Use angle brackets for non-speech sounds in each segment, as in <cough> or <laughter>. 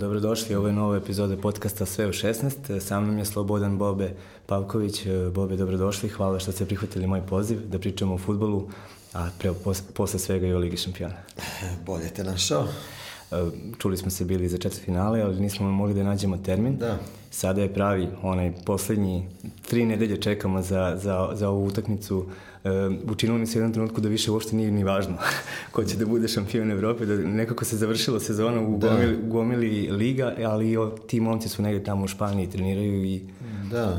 Dobrodošli u ovoj novoj epizode podcasta Sve u 16. Sa mnom je Slobodan Bobe Pavković. Bobe, dobrodošli. Hvala što ste prihvatili moj poziv da pričamo o futbolu, a pre, pos, posle svega i o Ligi šampiona. Bolje te našao. Čuli smo se bili za četvrt finale, ali nismo mogli da nađemo termin. Da. Sada je pravi, onaj poslednji, tri nedelje čekamo za, za, za ovu utakmicu. E, učinilo mi se u jednom trenutku da više uopšte nije ni važno <laughs> ko će da bude šampion Evrope, da nekako se završila sezona u da. gomili, gomili liga, ali o, ti momci su negde tamo u Španiji, treniraju i... Da.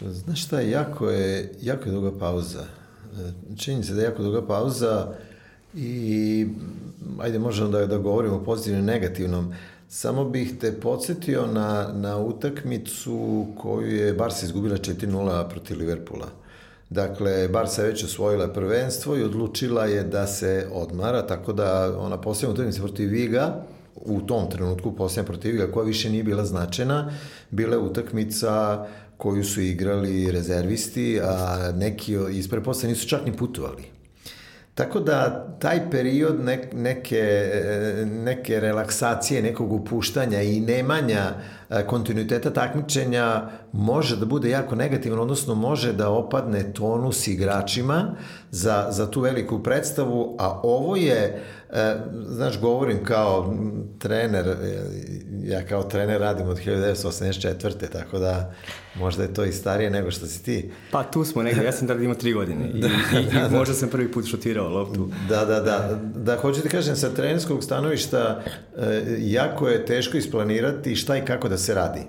Znaš šta, jako je, jako je duga pauza. Čini se da je jako duga pauza i ajde možemo da, da govorimo o pozitivnom i negativnom. Samo bih te podsjetio na, na utakmicu koju je Barca izgubila 4-0 protiv Liverpoola. Dakle, Barca je već osvojila prvenstvo i odlučila je da se odmara, tako da ona posljedna utakmica protiv Viga, u tom trenutku posljedna protiv Viga, koja više nije bila značena, bila je utakmica koju su igrali rezervisti, a neki iz preposle nisu čak ni putovali. Tako da taj period ne, neke, neke relaksacije, nekog upuštanja i nemanja e, kontinuiteta takmičenja može da bude jako negativan, odnosno može da opadne tonus igračima za, za tu veliku predstavu, a ovo je, e, znaš, govorim kao trener, ja kao trener radim od 1984. tako da možda je to i starije nego što si ti. Pa tu smo negde, ja sam tada imao tri godine i, <laughs> da, i, da, i da. možda sam prvi put šutirao loptu. Da, da, da. Da, hoću ti kažem, sa trenerskog stanovišta e, jako je teško isplanirati šta i kako da se radi.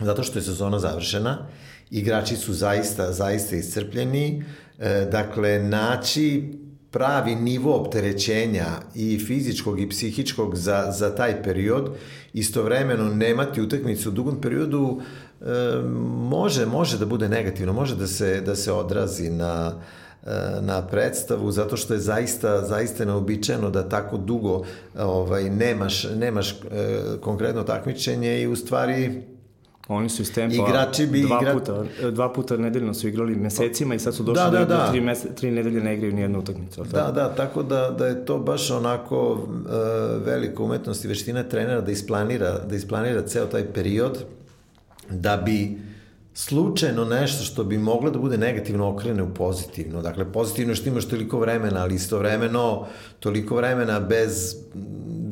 Zato što je sezona završena, igrači su zaista, zaista iscrpljeni, e, dakle, naći pravi nivo opterećenja i fizičkog i psihičkog za, za taj period, istovremeno nemati utakmicu u dugom periodu, e, može, može da bude negativno, može da se, da se odrazi na, e, na predstavu zato što je zaista zaista neobičajeno da tako dugo ovaj nemaš nemaš e, konkretno takmičenje i u stvari Oni su iz tempa Igrači bi dva, igra... puta, dva puta nedeljno su igrali mesecima i sad su došli da, da, da, da. tri, mese, tri nedelje ne igraju nijednu utakmicu. Da, da, tako da, da je to baš onako uh, velika umetnost i veština trenera da isplanira, da isplanira ceo taj period da bi slučajno nešto što bi moglo da bude negativno okrene u pozitivno. Dakle, pozitivno što imaš toliko vremena, ali istovremeno toliko vremena bez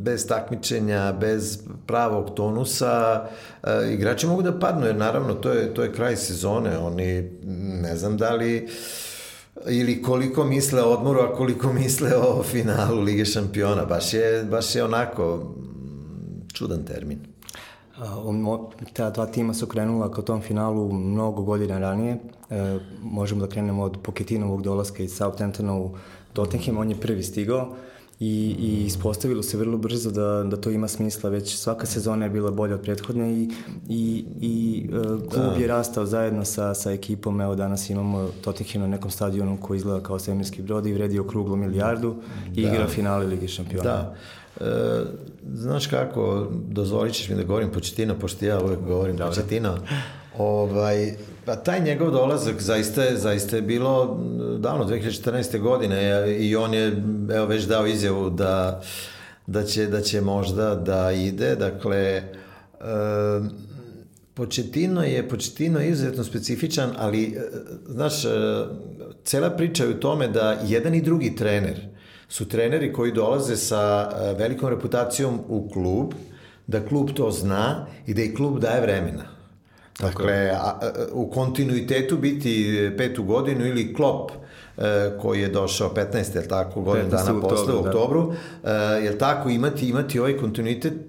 bez takmičenja, bez pravog tonusa, e, igrači mogu da padnu, jer naravno to je, to je kraj sezone, oni ne znam da li ili koliko misle o odmoru, a koliko misle o finalu Lige šampiona. Baš je, baš je onako čudan termin. Ta dva tima su krenula ka tom finalu mnogo godina ranije. E, možemo da krenemo od Poketinovog dolaska iz Southamptona u Tottenham, on je prvi stigao i, i ispostavilo se vrlo brzo da, da to ima smisla, već svaka sezona je bila bolja od prethodne i, i, i uh, klub da. je rastao zajedno sa, sa ekipom, evo danas imamo Tottenham na nekom stadionu koji izgleda kao svemirski brod i vredi okruglo milijardu i da. igra finale Ligi šampiona. Da. E, znaš kako, dozvolit ćeš mi da govorim Početina, pošto ja uvek govorim Početina. Ovaj, pa taj njegov dolazak zaista je, zaista je bilo davno, 2014. godine i on je evo, već dao izjavu da, da, će, da će možda da ide, dakle, e, Početino je, Početino je izuzetno specifičan, ali, e, znaš, e, cela priča je u tome da jedan i drugi trener su treneri koji dolaze sa e, velikom reputacijom u klub, da klub to zna i da i klub daje vremena. Dakle, a, a, u kontinuitetu biti petu godinu ili klop e, koji je došao 15. je tako, godinu dana posle, u oktobru, da. E, je tako, imati, imati ovaj kontinuitet, e,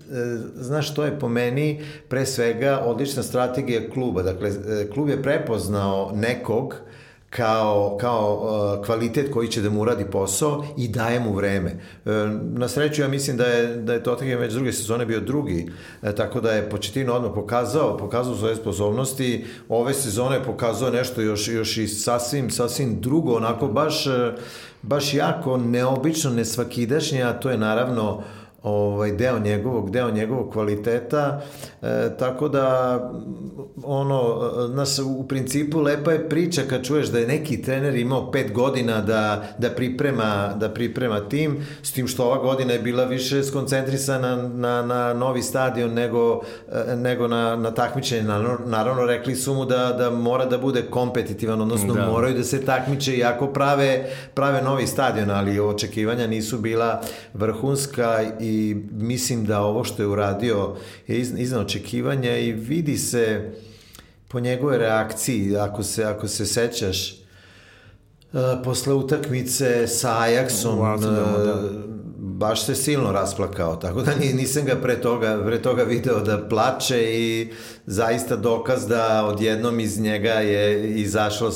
znaš, to je po meni pre svega odlična strategija kluba. Dakle, klub je prepoznao nekog kao, kao uh, kvalitet koji će da mu uradi posao i daje mu vreme. E, na sreću ja mislim da je, da je Tottenham već druge sezone bio drugi, e, tako da je Početino odmah pokazao, pokazao svoje sposobnosti, ove sezone pokazao nešto još, još i sasvim, sasvim drugo, onako baš, baš jako neobično, nesvakidašnje, a to je naravno ovaj deo njegovog deo njegovog kvaliteta e, tako da ono nas u principu lepa je priča kad čuješ da je neki trener imao pet godina da, da priprema da priprema tim s tim što ova godina je bila više skoncentrisana na, na novi stadion nego, e, nego na, na takmičenje naravno rekli su mu da, da mora da bude kompetitivan odnosno da. moraju da se takmiče iako prave, prave novi stadion ali očekivanja nisu bila vrhunska i i mislim da ovo što je uradio je iznad očekivanja i vidi se po njegove reakciji, ako se, ako se sećaš, uh, posle utakmice sa Ajaxom, uh, da. baš se silno rasplakao, tako da nisam ga pre toga, pre toga video da plače i zaista dokaz da odjednom iz njega je izašlo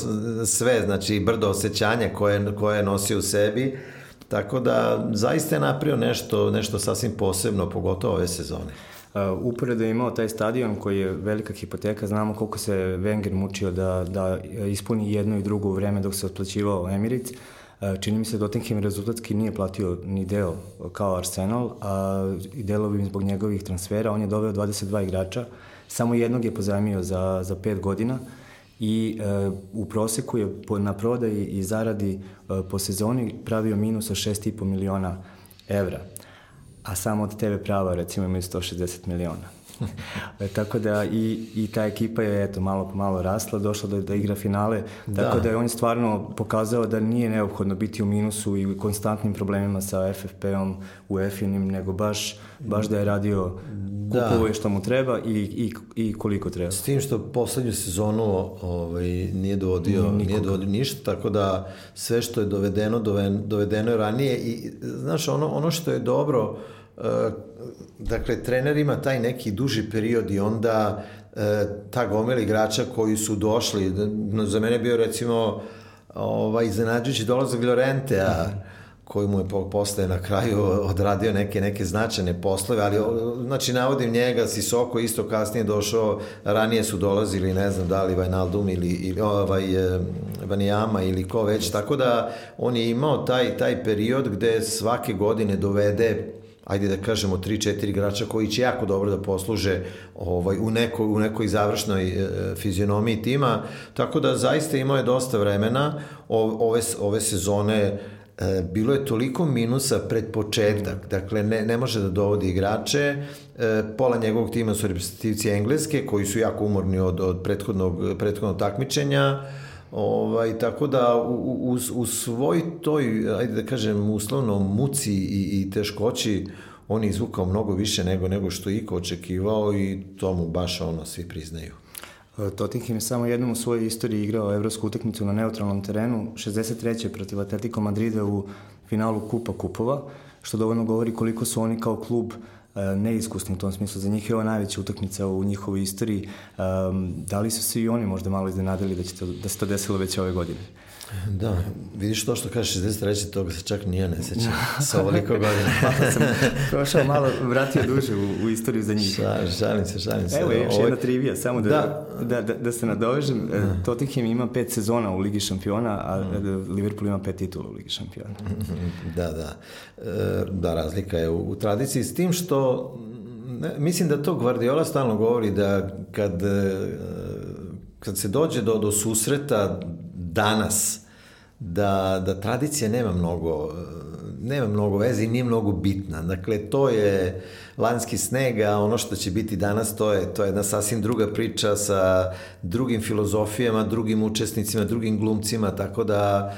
sve, znači brdo osjećanja koje, koje je nosio u sebi Tako da zaista je napravio nešto, nešto sasvim posebno, pogotovo ove sezone. Uh, uporedo je imao taj stadion koji je velika hipoteka, znamo koliko se Wenger mučio da, da ispuni jedno i drugo vreme dok se otplaćivao Emirates. Uh, čini mi se Tottenham rezultatski nije platio ni deo kao Arsenal, a i delovim zbog njegovih transfera. On je doveo 22 igrača, samo jednog je pozajmio za, za 5 godina. Uh, i e, u proseku je po, na prodaji i zaradi e, po sezoni pravio minus od 6,5 miliona evra. A samo od TV prava recimo imaju 160 miliona. <laughs> tako da i, i ta ekipa je eto malo po malo rasla, došla da, da igra finale, tako da. da je on stvarno pokazao da nije neophodno biti u minusu i konstantnim problemima sa FFP-om u EFI-nim, nego baš, baš da je radio da. kupuje što mu treba i, i, i koliko treba. S tim što poslednju sezonu ovaj, nije dovodio, nije dovodio ništa, tako da sve što je dovedeno, dovedeno, dovedeno je ranije i znaš, ono, ono što je dobro, uh, dakle, trener ima taj neki duži period i onda uh, ta gomela igrača koji su došli, za mene bio recimo ovaj, iznenađujući dolazak Llorentea, koji mu je posle na kraju odradio neke neke značajne poslove, ali znači navodim njega, Sisoko isto kasnije došao, ranije su dolazili, ne znam da li Vajnaldum ili, ili ovaj, Vanijama ili ko već, tako da on je imao taj, taj period gde svake godine dovede ajde da kažemo 3-4 igrača koji će jako dobro da posluže ovaj u nekoj u nekoj završnoj e, fizionomiji tima. Tako da zaista imao je dosta vremena. Ove ove sezone E, bilo je toliko minusa pred početak, dakle ne, ne može da dovodi igrače, e, pola njegovog tima su reprezentativci Engleske koji su jako umorni od, od prethodnog, prethodnog takmičenja, Ovaj, tako da u, u, u svoj toj, ajde da kažem, uslovno muci i, i teškoći on je izvukao mnogo više nego, nego što Iko očekivao i to mu baš ono svi priznaju. Tottenham je samo jednom u svojoj istoriji igrao evropsku utakmicu na neutralnom terenu, 63. protiv Atletico Madrida u finalu Kupa Kupova, što dovoljno govori koliko su oni kao klub e, neiskusni u tom smislu. Za njih je ovo najveća utakmica u njihovoj istoriji. Da li su se i oni možda malo iznenadili da, će da se to desilo već ove godine? Da, vidiš to što kaže 63. toga se čak nije ne seća sa ovoliko godina. <laughs> malo sam prošao malo, vratio duže u, u istoriju za njih. Šal, šalim se, šalim se. Evo još Ovo... jedna trivija, samo da, da, da, da, da se nadovežem. Da. Tottenham ima pet sezona u Ligi šampiona, a mm. Liverpool ima pet titula u Ligi šampiona. Da, da. E, da, razlika je u, u tradiciji s tim što ne, mislim da to Guardiola stalno govori da kad, e, kad se dođe do, do susreta danas da, da tradicija nema mnogo nema mnogo veze i nije mnogo bitna. Dakle, to je lanski sneg, a ono što će biti danas, to je, to je jedna sasvim druga priča sa drugim filozofijama, drugim učesnicima, drugim glumcima, tako da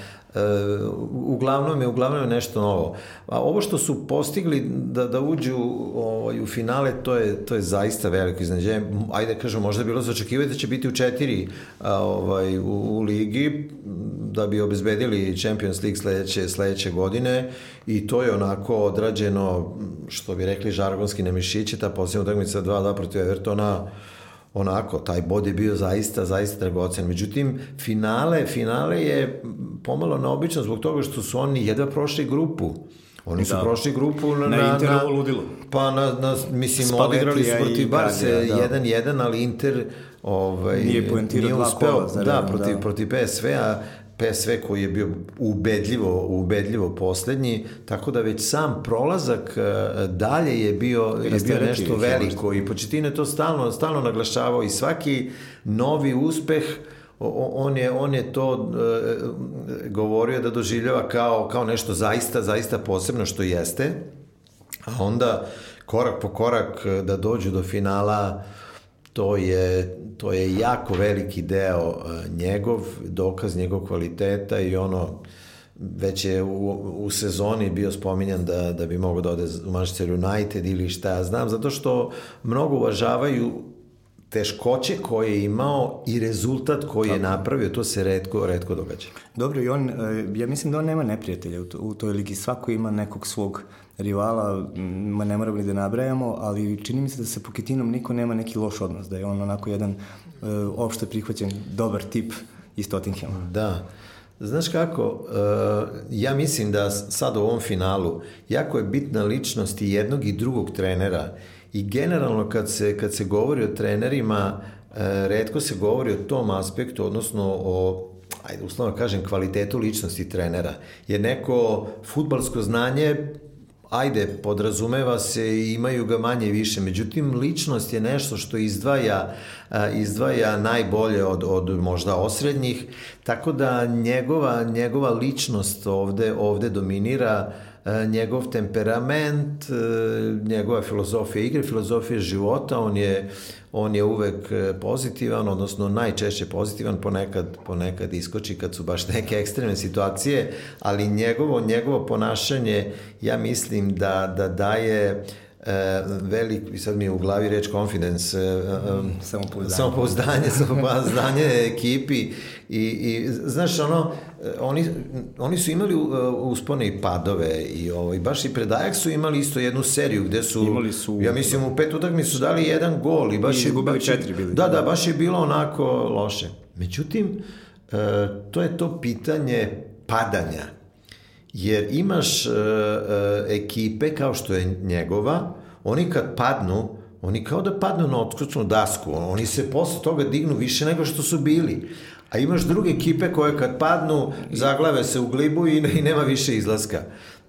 uglavnom je uglavnom je nešto novo. A ovo što su postigli da da uđu ovaj u finale to je to je zaista veliko iznenađenje. Ajde da kažem možda bilo za očekivati da će biti u četiri ovaj u, u ligi da bi obezbedili Champions League sledeće sledeće godine i to je onako odrađeno što bi rekli žargonski nemišiće ta posljednja utakmica 2-2 protiv Evertona onako, taj bod je bio zaista, zaista dragocen. Međutim, finale, finale je pomalo neobično zbog toga što su oni jedva prošli grupu. Oni su da. prošli grupu na... Na, na Interovo ludilo. Pa, na, na, mislim, Spaleti odigrali su protiv Barce 1-1, da. ali Inter ovaj, nije dva uspeo, kola. Za da, protiv, da. protiv PSV-a PSV koji je bio ubedljivo, ubedljivo poslednji, tako da već sam prolazak e, dalje je bio, je bio nešto veliko i Početino je to stalno, stalno naglašavao i svaki novi uspeh on je, on je to e, govorio da doživljava kao, kao nešto zaista, zaista posebno što jeste, a onda korak po korak da dođu do finala to je, to je jako veliki deo e, njegov, dokaz njegov kvaliteta i ono, već je u, u sezoni bio spominjan da, da bi mogao da ode u Manchester United ili šta ja znam, zato što mnogo uvažavaju teškoće koje je imao i rezultat koji je napravio, to se redko, redko događa. Dobro, i on, e, ja mislim da on nema neprijatelja u, to, u toj ligi, svako ima nekog svog rivala, ma ne moramo li da nabrajamo, ali čini mi se da sa Poketinom niko nema neki loš odnos, da je on onako jedan uh, opšte prihvaćen dobar tip iz Tottenhama. Da. Znaš kako, uh, ja mislim da sad u ovom finalu jako je bitna ličnost i jednog i drugog trenera i generalno kad se, kad se govori o trenerima, uh, redko se govori o tom aspektu, odnosno o ajde uslovno kažem, kvalitetu ličnosti trenera. Jer neko futbalsko znanje ajde, podrazumeva se i imaju ga manje i više. Međutim, ličnost je nešto što izdvaja, izdvaja najbolje od, od možda osrednjih, tako da njegova, njegova ličnost ovde, ovde dominira njegov temperament, njegova filozofija igre, filozofija života, on je on je uvek e, pozitivan, odnosno najčešće pozitivan, ponekad, ponekad iskoči kad su baš neke ekstremne situacije, ali njegovo, njegovo ponašanje, ja mislim da, da daje e, velik, sad mi je u glavi reč confidence, e, e, samopouzdanje, samopouzdanje, <laughs> samopouzdanje ekipi i, i znaš ono, oni, oni su imali uspone i padove i ovo, i baš i pred Ajax su imali isto jednu seriju gde su, imali su ja mislim u pet utakmi su dali jedan gol i baš je, baš, četiri bili. Da, da, baš je bilo onako loše. Međutim, to je to pitanje padanja Jer imaš e, e, ekipe kao što je njegova, oni kad padnu, oni kao da padnu na otkručnu dasku, oni se posle toga dignu više nego što su bili. A imaš druge ekipe koje kad padnu, zaglave se u glibu i, i nema više izlaska.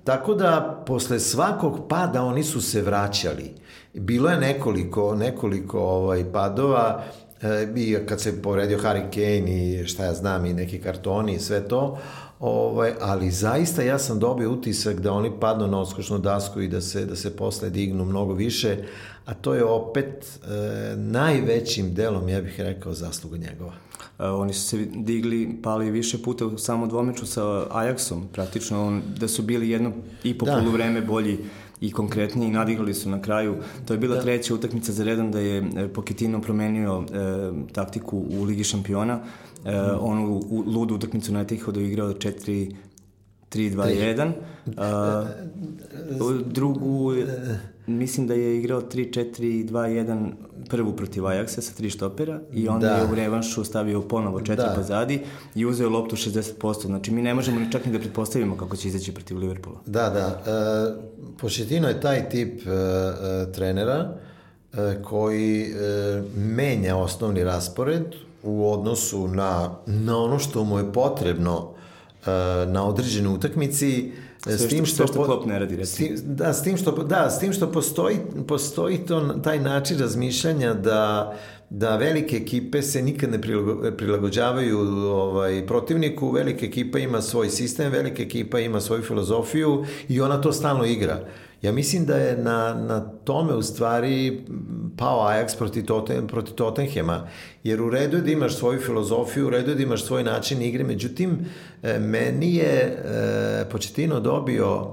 Tako da, posle svakog pada oni su se vraćali. Bilo je nekoliko, nekoliko ovaj, padova, e, i kad se povredio Harry Kane i šta ja znam i neki kartoni i sve to, Ovaj, ali zaista ja sam dobio utisak da oni padnu na oskošnu dasku i da se, da se posle dignu mnogo više, a to je opet e, najvećim delom, ja bih rekao, zasluga njegova. E, oni su se digli, pali više puta u samo dvomeču sa Ajaxom, praktično on, da su bili jedno i po da. poluvreme bolji i konkretniji i nadigrali su na kraju. To je bila da. treća utakmica za redom da je e, Poketino promenio e, taktiku u Ligi šampiona. E, mm. on u, u ludu utakmicu na Etihodu igrao 4 3-2-1. Uh, drugu, mislim da je igrao 3-4-2-1 prvu protiv Ajaxa sa tri štopera i onda da. je u revanšu stavio ponovo četiri da. pozadi i uzeo loptu 60%. Znači mi ne možemo ni čak ni da pretpostavimo kako će izaći protiv Liverpoola. Da, da. E, Početino je taj tip e, e, trenera e, koji e, menja osnovni raspored u odnosu na, na ono što mu je potrebno e, na određenoj utakmici sve s tim što, što, što Klopp ne radi recimo. S tim, da, s tim što da, s tim što postoji postoji to taj način razmišljanja da da velike ekipe se nikad ne prilagođavaju ovaj protivniku, velika ekipa ima svoj sistem, velika ekipa ima svoju filozofiju i ona to stalno igra. Ja mislim da je na, na tome u stvari pao Ajax proti, Toten, proti Tottenhema, jer u redu je da imaš svoju filozofiju, u redu je da imaš svoj način igre, međutim, e, meni je e, Početino dobio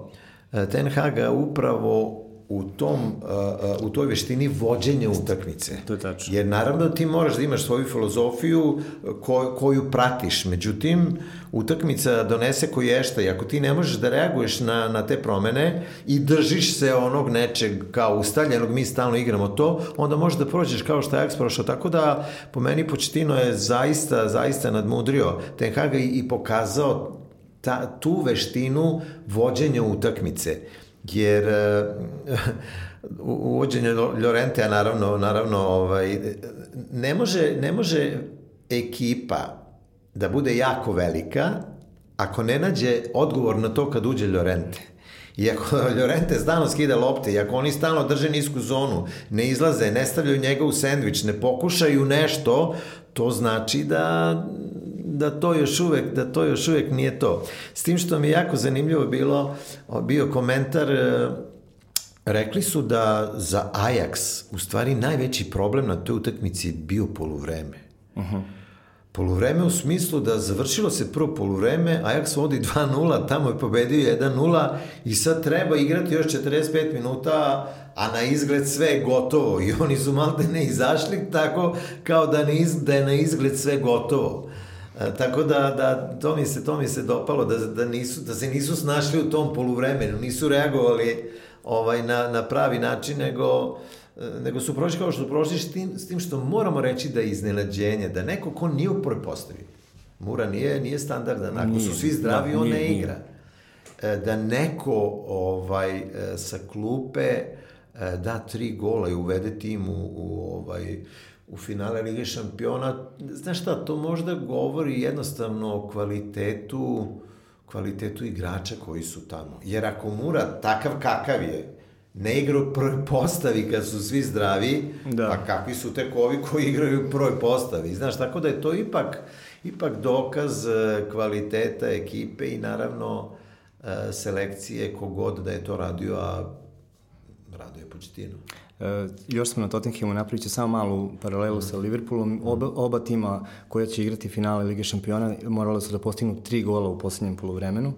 e, Ten Haga upravo u tom uh, u toj veštini vođenja utakmice. To je tačno. Jer naravno ti moraš da imaš svoju filozofiju ko, koju pratiš. Međutim, utakmica donese koješta i ako ti ne možeš da reaguješ na, na te promene i držiš se onog nečeg kao ustaljenog, mi stalno igramo to, onda možeš da prođeš kao što je Ajax prošao. Tako da, po meni Početino je zaista, zaista nadmudrio Ten Haga i, i pokazao ta, tu veštinu vođenja utakmice jer uh, uvođenje Ljorentea naravno, naravno ovaj, ne, može, ne može ekipa da bude jako velika ako ne nađe odgovor na to kad uđe Llorente. I ako <laughs> Llorente stalno skida lopte, i ako oni stalno drže nisku zonu, ne izlaze, ne stavljaju njega u sendvič, ne pokušaju nešto, to znači da da to još uvek, da to još uvek nije to. S tim što mi je jako zanimljivo bilo, bio komentar, e, rekli su da za Ajax u stvari najveći problem na toj utakmici bio poluvreme. Uh -huh. Poluvreme u smislu da završilo se prvo poluvreme, Ajax vodi 2-0, tamo je pobedio 1-0 i sad treba igrati još 45 minuta, a na izgled sve je gotovo i oni su malo ne izašli tako kao da, ne iz, da je na izgled sve gotovo. E, tako da, da to, mi se, to mi se dopalo, da, da, nisu, da se nisu snašli u tom poluvremenu, nisu reagovali ovaj, na, na pravi način, nego, e, nego su prošli kao što su prošli s tim, s tim što moramo reći da je iznenađenje, da neko ko nije u prvoj postavi, Mura nije, nije standardan, ako su svi zdravi, da, on nije, ne igra. Nije. Da neko ovaj, e, sa klupe e, da tri gola i uvede tim u, u ovaj, u finale Lige šampiona, znaš šta, to možda govori jednostavno o kvalitetu, kvalitetu igrača koji su tamo. Jer ako Mura takav kakav je, ne igra u prvoj postavi kad su svi zdravi, da. pa kakvi su tek ovi koji igraju u prvoj postavi. Znaš, tako da je to ipak, ipak dokaz e, kvaliteta ekipe i naravno e, selekcije kogod da je to radio, a radio je Početino. E, još smo na Tottenhamu napravit će samo malu paralelu sa Liverpoolom. Oba, oba tima koja će igrati finale Lige šampiona morala su da postignu tri gola u poslednjem polovremenu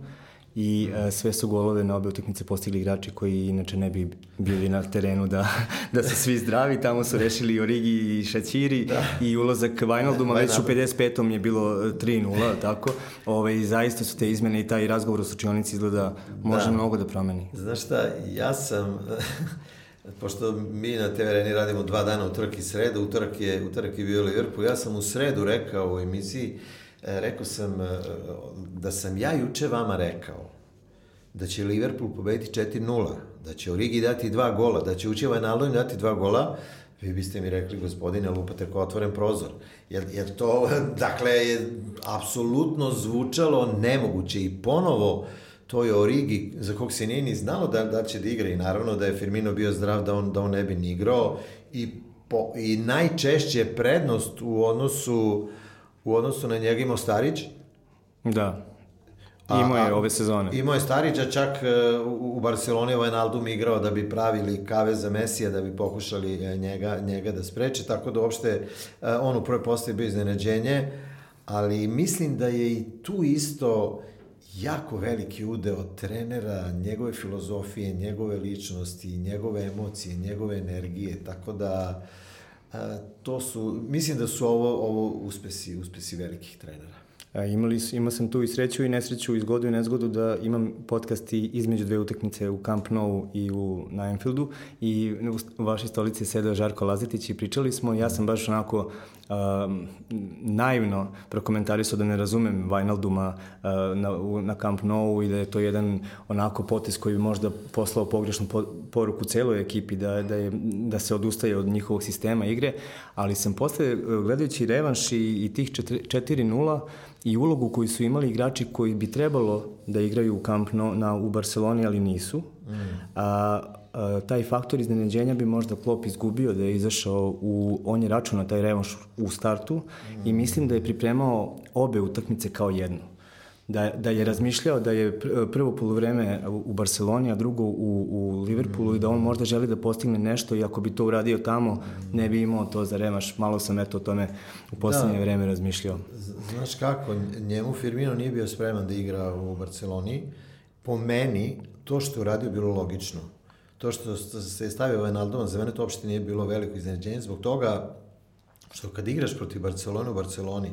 i e, sve su golove na obe utakmice postigli igrači koji inače ne bi bili na terenu da, <laughs> da su svi zdravi. Tamo su rešili i Origi i Šaćiri da. i ulazak Vajnalduma, već u 55. je bilo 3-0, tako. Ove, I zaista su te izmene i taj razgovor u sučionici izgleda može da. mnogo da promeni. Znaš šta, ja sam <laughs> pošto mi na TV Reni radimo dva dana utorak i sreda, utorak je, utorak je bio Liverpool, ja sam u sredu rekao u emisiji, e, rekao sam e, da sam ja juče vama rekao da će Liverpool pobediti 4-0, da će Origi dati dva gola, da će ući Wijnaldum dati dva gola, vi biste mi rekli, gospodine, lupate ko otvoren prozor. Jer, jer to, <laughs> dakle, je apsolutno zvučalo nemoguće i ponovo, to je Origi za kog se nije ni znalo da, da će da igra i naravno da je Firmino bio zdrav da on, da on ne bi ni igrao i, po, i najčešće prednost u odnosu u odnosu na njega imao Starić. Da. Imao je ove sezone. Imao je Starića, čak e, u Barceloni ovaj Naldum igrao da bi pravili kave za Mesija, da bi pokušali e, njega, njega da spreče, tako da uopšte e, on u prvoj postavi bio iznenađenje, ali mislim da je i tu isto jako veliki udeo trenera, njegove filozofije, njegove ličnosti, njegove emocije, njegove energije, tako da to su, mislim da su ovo, ovo uspesi, uspesi velikih trenera. A, imali, imao sam tu i sreću i nesreću, i zgodu i nezgodu da imam podcast između dve utakmice u Camp Nou i u, na Anfieldu i u vašoj stolici sedeo Žarko Lazetić i pričali smo, ja sam baš onako um, naivno prokomentarisao da ne razumem Vajnalduma uh, na, na Camp Nou i da je to jedan onako potes koji bi možda poslao pogrešnu po, poruku celoj ekipi da, da, je, da se odustaje od njihovog sistema igre, ali sam posle gledajući revanš i, i tih 4-0 i ulogu koju su imali igrači koji bi trebalo da igraju u Camp Nou na, u Barceloni, ali nisu. Mm. A, taj faktor iznenađenja bi možda Klopp izgubio da je izašao u, on je računao taj revanš u startu mm. i mislim da je pripremao obe utakmice kao jednu. Da, da je razmišljao da je prvo polovreme u Barceloni, a drugo u, u Liverpoolu mm. i da on možda želi da postigne nešto i ako bi to uradio tamo, ne bi imao to za remaš. Malo sam eto o tome u poslednje da. vreme razmišljao. Znaš kako, njemu Firmino nije bio spreman da igra u Barceloni. Po meni, to što je uradio bilo logično to što se stavio Wijnaldum, za mene to uopšte nije bilo veliko iznenađenje, zbog toga što kad igraš protiv Barcelona u Barceloni,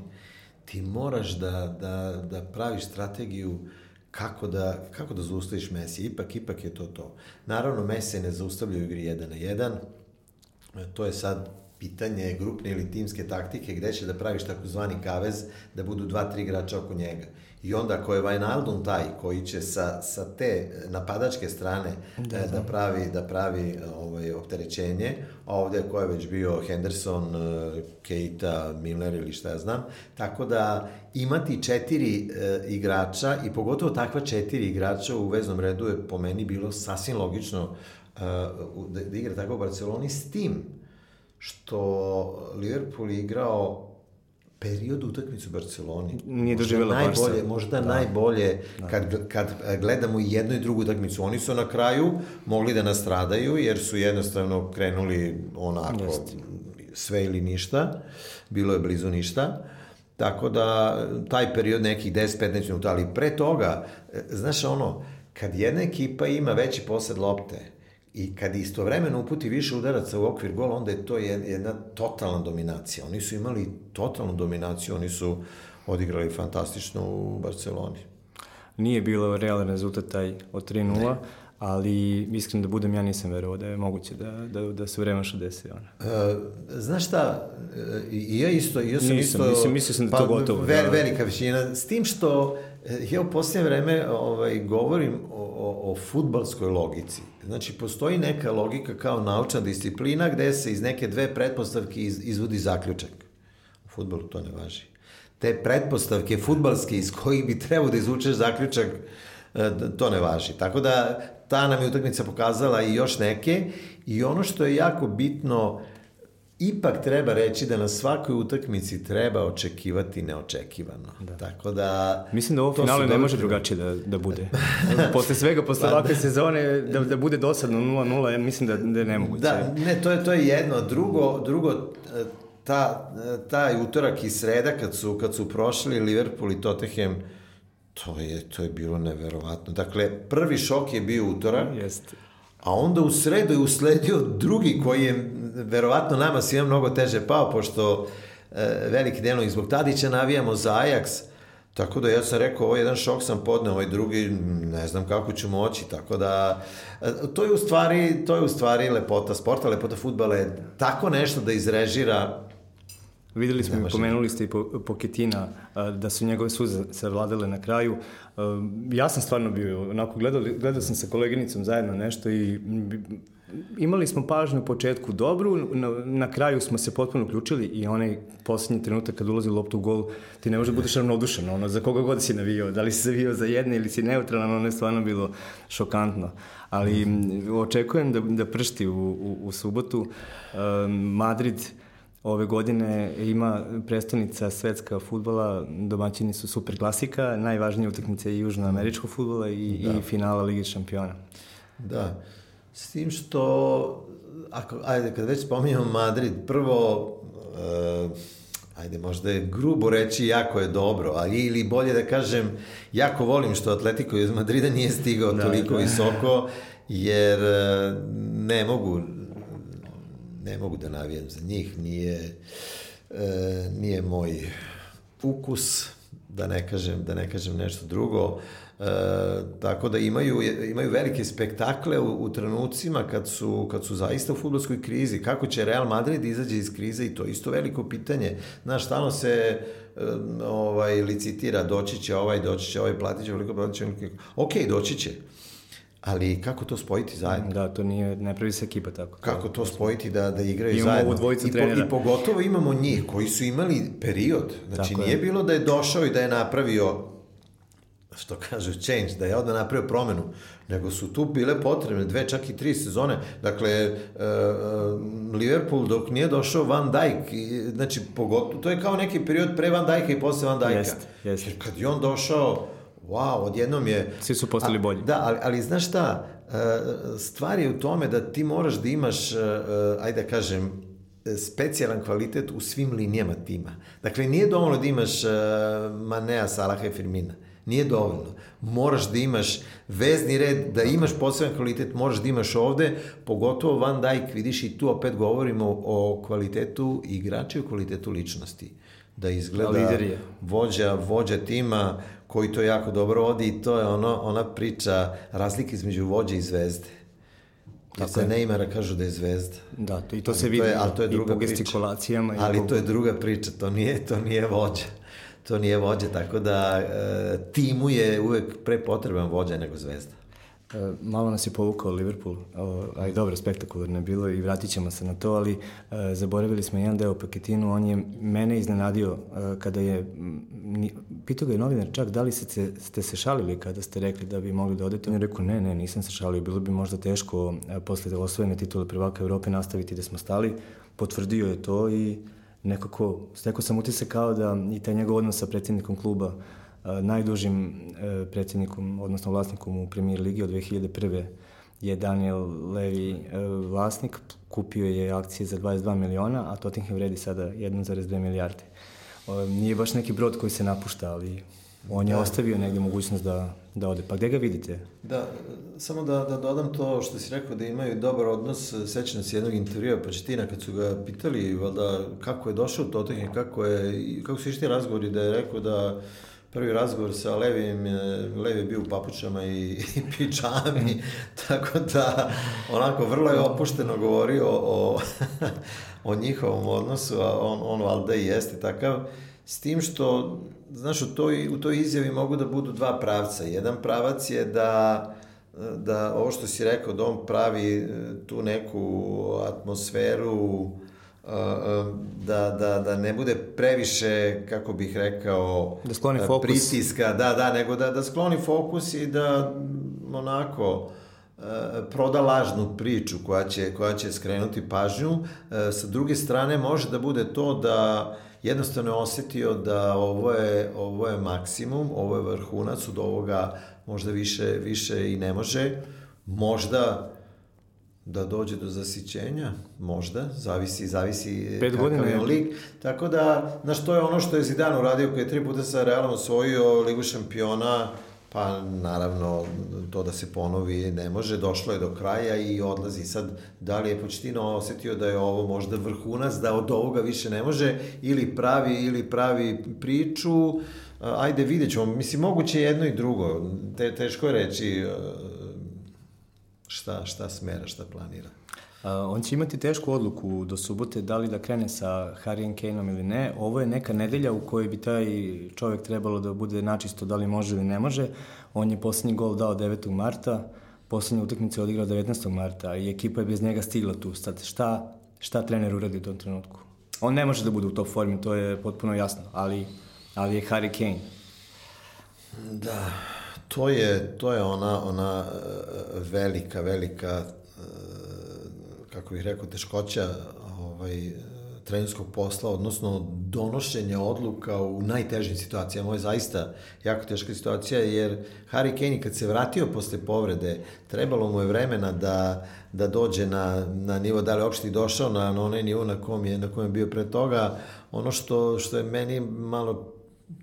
ti moraš da, da, da praviš strategiju kako da, kako da zaustaviš Messi. Ipak, ipak je to to. Naravno, Messi ne zaustavlja u igri 1 na 1. To je sad pitanje grupne ili timske taktike gde će da praviš takozvani kavez da budu dva, tri igrača oko njega. I onda ako je Wijnaldum taj koji će sa, sa te napadačke strane da, da. da pravi, da pravi ovaj, opterećenje, a ovde ko je već bio Henderson, Keita, Milner ili šta ja znam, tako da imati četiri e, igrača i pogotovo takva četiri igrača u veznom redu je po meni bilo sasvim logično e, da, da igra tako u Barceloni s tim što Liverpool je igrao period utakmicu u Barceloni. Nije doživjela najbolje, Barca. Možda da. najbolje da. kad, kad gledamo jednu i drugu utakmicu. Oni su na kraju mogli da nastradaju jer su jednostavno krenuli onako Jest. sve ili ništa. Bilo je blizu ništa. Tako da, taj period nekih 10-15 minuta, ali pre toga, e, znaš ono, kad jedna ekipa ima veći posed lopte, I kad istovremeno uputi više udaraca u okvir gola, onda je to jedna totalna dominacija. Oni su imali totalnu dominaciju, oni su odigrali fantastično u Barceloni. Nije bilo realan rezultat taj od 3-0, ali iskreno da budem, ja nisam verovao da je moguće da, da, da se vreme što desi. Ona. E, znaš šta, e, i ja isto, ja sam nisam, isto... Mislim, mislio sam da pa, to gotovo. Ve, da, velika većina, s tim što e, ja u posljednje vreme ovaj, govorim o, o, o futbalskoj logici. Znači, postoji neka logika kao naučna disciplina gde se iz neke dve pretpostavke iz, izvodi zaključak. U futbolu to ne važi. Te pretpostavke futbalske iz kojih bi trebao da izvučeš zaključak, e, to ne važi. Tako da, ta nam je utakmica pokazala i još neke i ono što je jako bitno, ipak treba reći da na svakoj utakmici treba očekivati neočekivano. Da. Tako da... Mislim da ovo finale ne može drugačije da, da bude. <laughs> posle svega, posle pa, ovakve sezone, da, da bude dosadno 0-0, ja mislim da, da je nemoguće. Da, ne, to je, to je jedno. Drugo, drugo ta, taj utorak i sreda kad su, kad su prošli Liverpool i Tottenham, to je, to je bilo neverovatno. Dakle, prvi šok je bio utorak, Jeste. A onda u sredu je usledio drugi koji je verovatno nama svima mnogo teže pao, pošto e, veliki delno zbog Tadića navijamo za Ajax, Tako da ja sam rekao, ovo jedan šok sam podneo, ovaj drugi ne znam kako ću moći, tako da e, to je u stvari, to je u stvari lepota sporta, lepota futbala je tako nešto da izrežira Videli smo, i pomenuli ste i Poketina, da su njegove suze se vladale na kraju. Ja sam stvarno bio, onako, gledao, gledao sam sa koleginicom zajedno nešto i imali smo pažnju u početku dobru, na, na kraju smo se potpuno uključili i onaj poslednji trenutak kad ulazi loptu u gol, ti ne možeš da budeš ravnodušan, ono, za koga god si navio, da li si zavio za jedne ili si neutralan, ono je stvarno bilo šokantno. Ali očekujem da, da pršti u, u, u subotu. Madrid ove godine ima predstavnica svetska futbola, domaćini su super klasika, najvažnija utakmica je južnoameričkog futbola i, da. i finala Lige šampiona. Da, s tim što, ako, ajde, kad već spominjamo Madrid, prvo, uh, ajde, možda je grubo reći jako je dobro, ali ili bolje da kažem, jako volim što Atletico iz Madrida nije stigao da, toliko da. visoko, jer uh, ne mogu, ne mogu da navijam za njih, nije, e, nije moj ukus, da ne kažem, da ne kažem nešto drugo. E, tako da imaju, imaju velike spektakle u, u trenucima kad su, kad su zaista u futbolskoj krizi. Kako će Real Madrid izađe iz krize i to je isto veliko pitanje. Znaš, stalno se e, ovaj, licitira, doći će ovaj, doći će ovaj, platit će veliko, platit će veliko. Ok, doći će Ali kako to spojiti zajedno? Da, to nije, ne pravi se ekipa tako. Kako to spojiti da, da igraju imamo zajedno? Imamo dvojica trenera. I, I pogotovo imamo njih koji su imali period. Znači tako nije je. bilo da je došao i da je napravio što kažu change, da je odmah napravio promenu, nego su tu bile potrebne dve, čak i tri sezone. Dakle, uh, Liverpool dok nije došao Van Dijk, znači pogotovo, to je kao neki period pre Van Dijka i posle Van Dijka. Jest, jest. Jer kad je on došao, wow, odjednom je... Svi su postali bolji. Da, ali, ali znaš šta, e, stvar je u tome da ti moraš da imaš, e, e, ajde da kažem, specijalan kvalitet u svim linijama tima. Dakle, nije dovoljno da imaš Manea, Salaha i Firmina. Nije dovoljno. Moraš da imaš vezni red, da imaš poseban kvalitet, moraš da imaš ovde, pogotovo Van Dijk, vidiš i tu opet govorimo o kvalitetu igrača i o kvalitetu ličnosti. Da izgleda vođa, vođa tima, koji to jako dobro vodi i to je ono, ona priča razlike između vođe i zvezde. Tako se Neymara kažu da je zvezda. Da, to, i to ali se vidi to je, ali to je druga i po gestikulacijama. Ali to je druga priča, to nije, to nije vođa. to nije vođa, tako da e, timu je uvek pre potreban vođa nego zvezda. E, malo nas je povukao Liverpool, aj dobro, spektakularno je bilo i vratit ćemo se na to, ali e, zaboravili smo jedan deo Paketinu, on je mene iznenadio e, kada je, pitao ga je novinar čak da li ste, ste se šalili kada ste rekli da bi mogli da odete, on je rekao ne, ne, nisam se šalio, bilo bi možda teško posle osvojene titule prvaka Evrope nastaviti da smo stali, potvrdio je to i nekako, stekao sam utisak kao da i taj njegov odnos sa predsjednikom kluba najdužim e, predsjednikom, odnosno vlasnikom u premijer ligi od 2001 je Daniel Levy e, vlasnik, kupio je akcije za 22 miliona, a Tottenham vredi sada 1,2 milijarde. Nije baš neki brod koji se napušta, ali on je da. ostavio negde mogućnost da, da ode. Pa gde ga vidite? Da, samo da, da dodam to što si rekao da imaju dobar odnos, sećam se jednog intervjua Početina kad su ga pitali valjda, kako je došao Tottenham, kako, je, kako su išti razgovori da je rekao da prvi razgovor sa Levim, Levi je bio u papučama i, i pičami, <laughs> tako da onako vrlo je opušteno govorio o, o njihovom odnosu, a on, on valjda i jeste takav, s tim što, znaš, u toj, u toj izjavi mogu da budu dva pravca. Jedan pravac je da da ovo što si rekao, da on pravi e, tu neku atmosferu da, da, da ne bude previše, kako bih rekao, da skloni fokus. pritiska, da, da, nego da, da skloni fokus i da onako proda lažnu priču koja će, koja će skrenuti pažnju. Sa druge strane, može da bude to da jednostavno je osetio da ovo je, ovo je maksimum, ovo je vrhunac, od ovoga možda više, više i ne može. Možda da dođe do zasićenja, možda, zavisi, zavisi Pet kakav je lik. Tako da, znaš, to je ono što je Zidane uradio koji je tri puta sa Realom osvojio Ligu šampiona, pa naravno to da se ponovi ne može, došlo je do kraja i odlazi. Sad, da li je Početino osetio da je ovo možda vrhunac, da od ovoga više ne može, ili pravi, ili pravi priču, ajde vidjet ćemo. Mislim, moguće jedno i drugo. Te, teško je reći šta, šta smera, šta planira. Uh, on će imati tešku odluku do subote da li da krene sa Harry Kaneom ili ne. Ovo je neka nedelja u kojoj bi taj čovek trebalo da bude načisto da li može ili ne može. On je poslednji gol dao 9. marta, poslednju utakmicu je odigrao 19. marta i ekipa je bez njega stigla tu. Sad šta, šta trener uradi u tom trenutku? On ne može da bude u top formi, to je potpuno jasno, ali, ali je Harry Kane. Da, To je, to je ona, ona e, velika, velika, e, kako bih rekao, teškoća ovaj, trenerskog posla, odnosno donošenja odluka u najtežim situacijama. Ovo je zaista jako teška situacija, jer Harry Kane kad se vratio posle povrede, trebalo mu je vremena da, da dođe na, na nivo, da li uopšte došao na, na onaj nivo na kom je, na kom je bio pre toga. Ono što, što je meni malo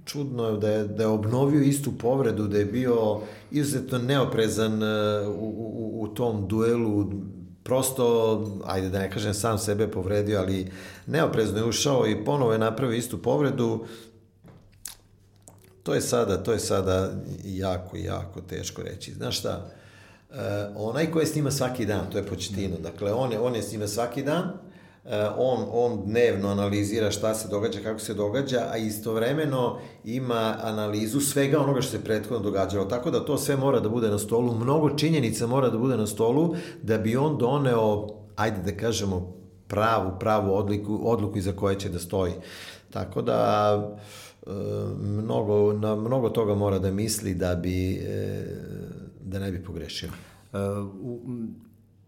čudno je da je, da je obnovio istu povredu, da je bio izuzetno neoprezan e, u, u, u tom duelu, prosto, ajde da ne kažem sam sebe povredio, ali neoprezno je ušao i ponovo je napravio istu povredu. To je sada, to je sada jako, jako teško reći. Znaš šta, uh, onaj ko je s njima svaki dan, to je Početino, dakle on je, on je s njima svaki dan, on, on dnevno analizira šta se događa, kako se događa, a istovremeno ima analizu svega onoga što se prethodno događalo. Tako da to sve mora da bude na stolu, mnogo činjenica mora da bude na stolu da bi on doneo, ajde da kažemo, pravu, pravu odliku, odluku iza koje će da stoji. Tako da eh, mnogo, na mnogo toga mora da misli da bi eh, da ne bi pogrešio. Uh,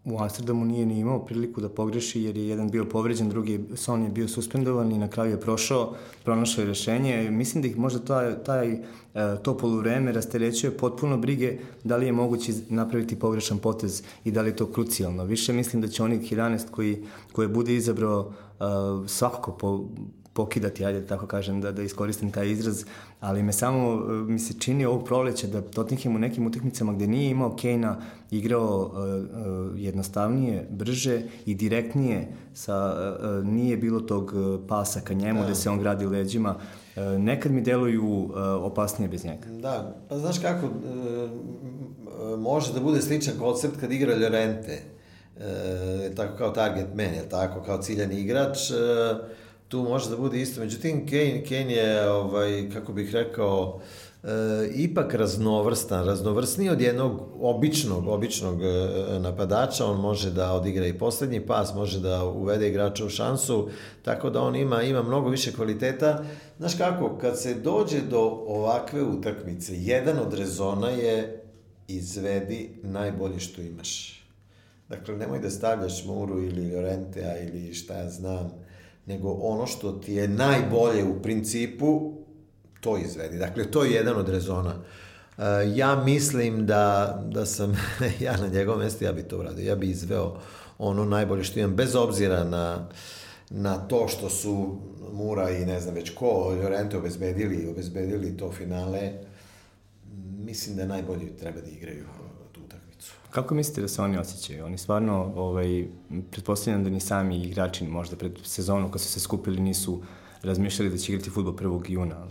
u, Amsterdamu nije ni imao priliku da pogreši jer je jedan bio povređen, drugi Son je bio suspendovan i na kraju je prošao, pronašao je rešenje. Mislim da ih možda taj, taj, e, to poluvreme rasterećuje potpuno brige da li je moguće napraviti pogrešan potez i da li je to krucijalno. Više mislim da će onih 11 koji, koje bude izabrao uh, svakako po, pokidati, ajde da tako kažem, da, da iskoristim taj izraz, ali me samo, e, mi se čini ovog proleća da Tottenham u nekim utakmicama gde nije imao Kejna igrao uh, uh, jednostavnije, brže i direktnije, sa, uh, nije bilo tog pasa ka njemu da. gde se on gradi leđima, nekad mi deluju opasnije bez njega. Da, pa znaš kako, može da bude sličan koncept kad igra Llorente, tako kao target man, je tako, kao ciljani igrač, tu može da bude isto. Međutim, Kane, Kane je, ovaj, kako bih rekao, e, ipak raznovrstan, raznovrsniji od jednog običnog, običnog e, napadača, on može da odigra i poslednji pas, može da uvede igrača u šansu, tako da on ima, ima mnogo više kvaliteta. Znaš kako, kad se dođe do ovakve utakmice, jedan od rezona je izvedi najbolje što imaš. Dakle, nemoj da stavljaš Muru ili Llorentea ili šta ja znam, nego ono što ti je najbolje u principu, to izvedi. Dakle, to je jedan od rezona. Uh, ja mislim da, da sam <laughs> ja na njegovom mestu, ja bi to uradio. Ja bi izveo ono najbolje što imam, bez obzira na, na to što su Mura i ne znam već ko, Llorente obezbedili, obezbedili to finale, mislim da najbolji treba da igraju. Kako mislite da se oni osjećaju? Oni stvarno, ovaj, pretpostavljam da ni sami igrači možda pred sezonu kad su se skupili nisu razmišljali da će igrati futbol 1. juna.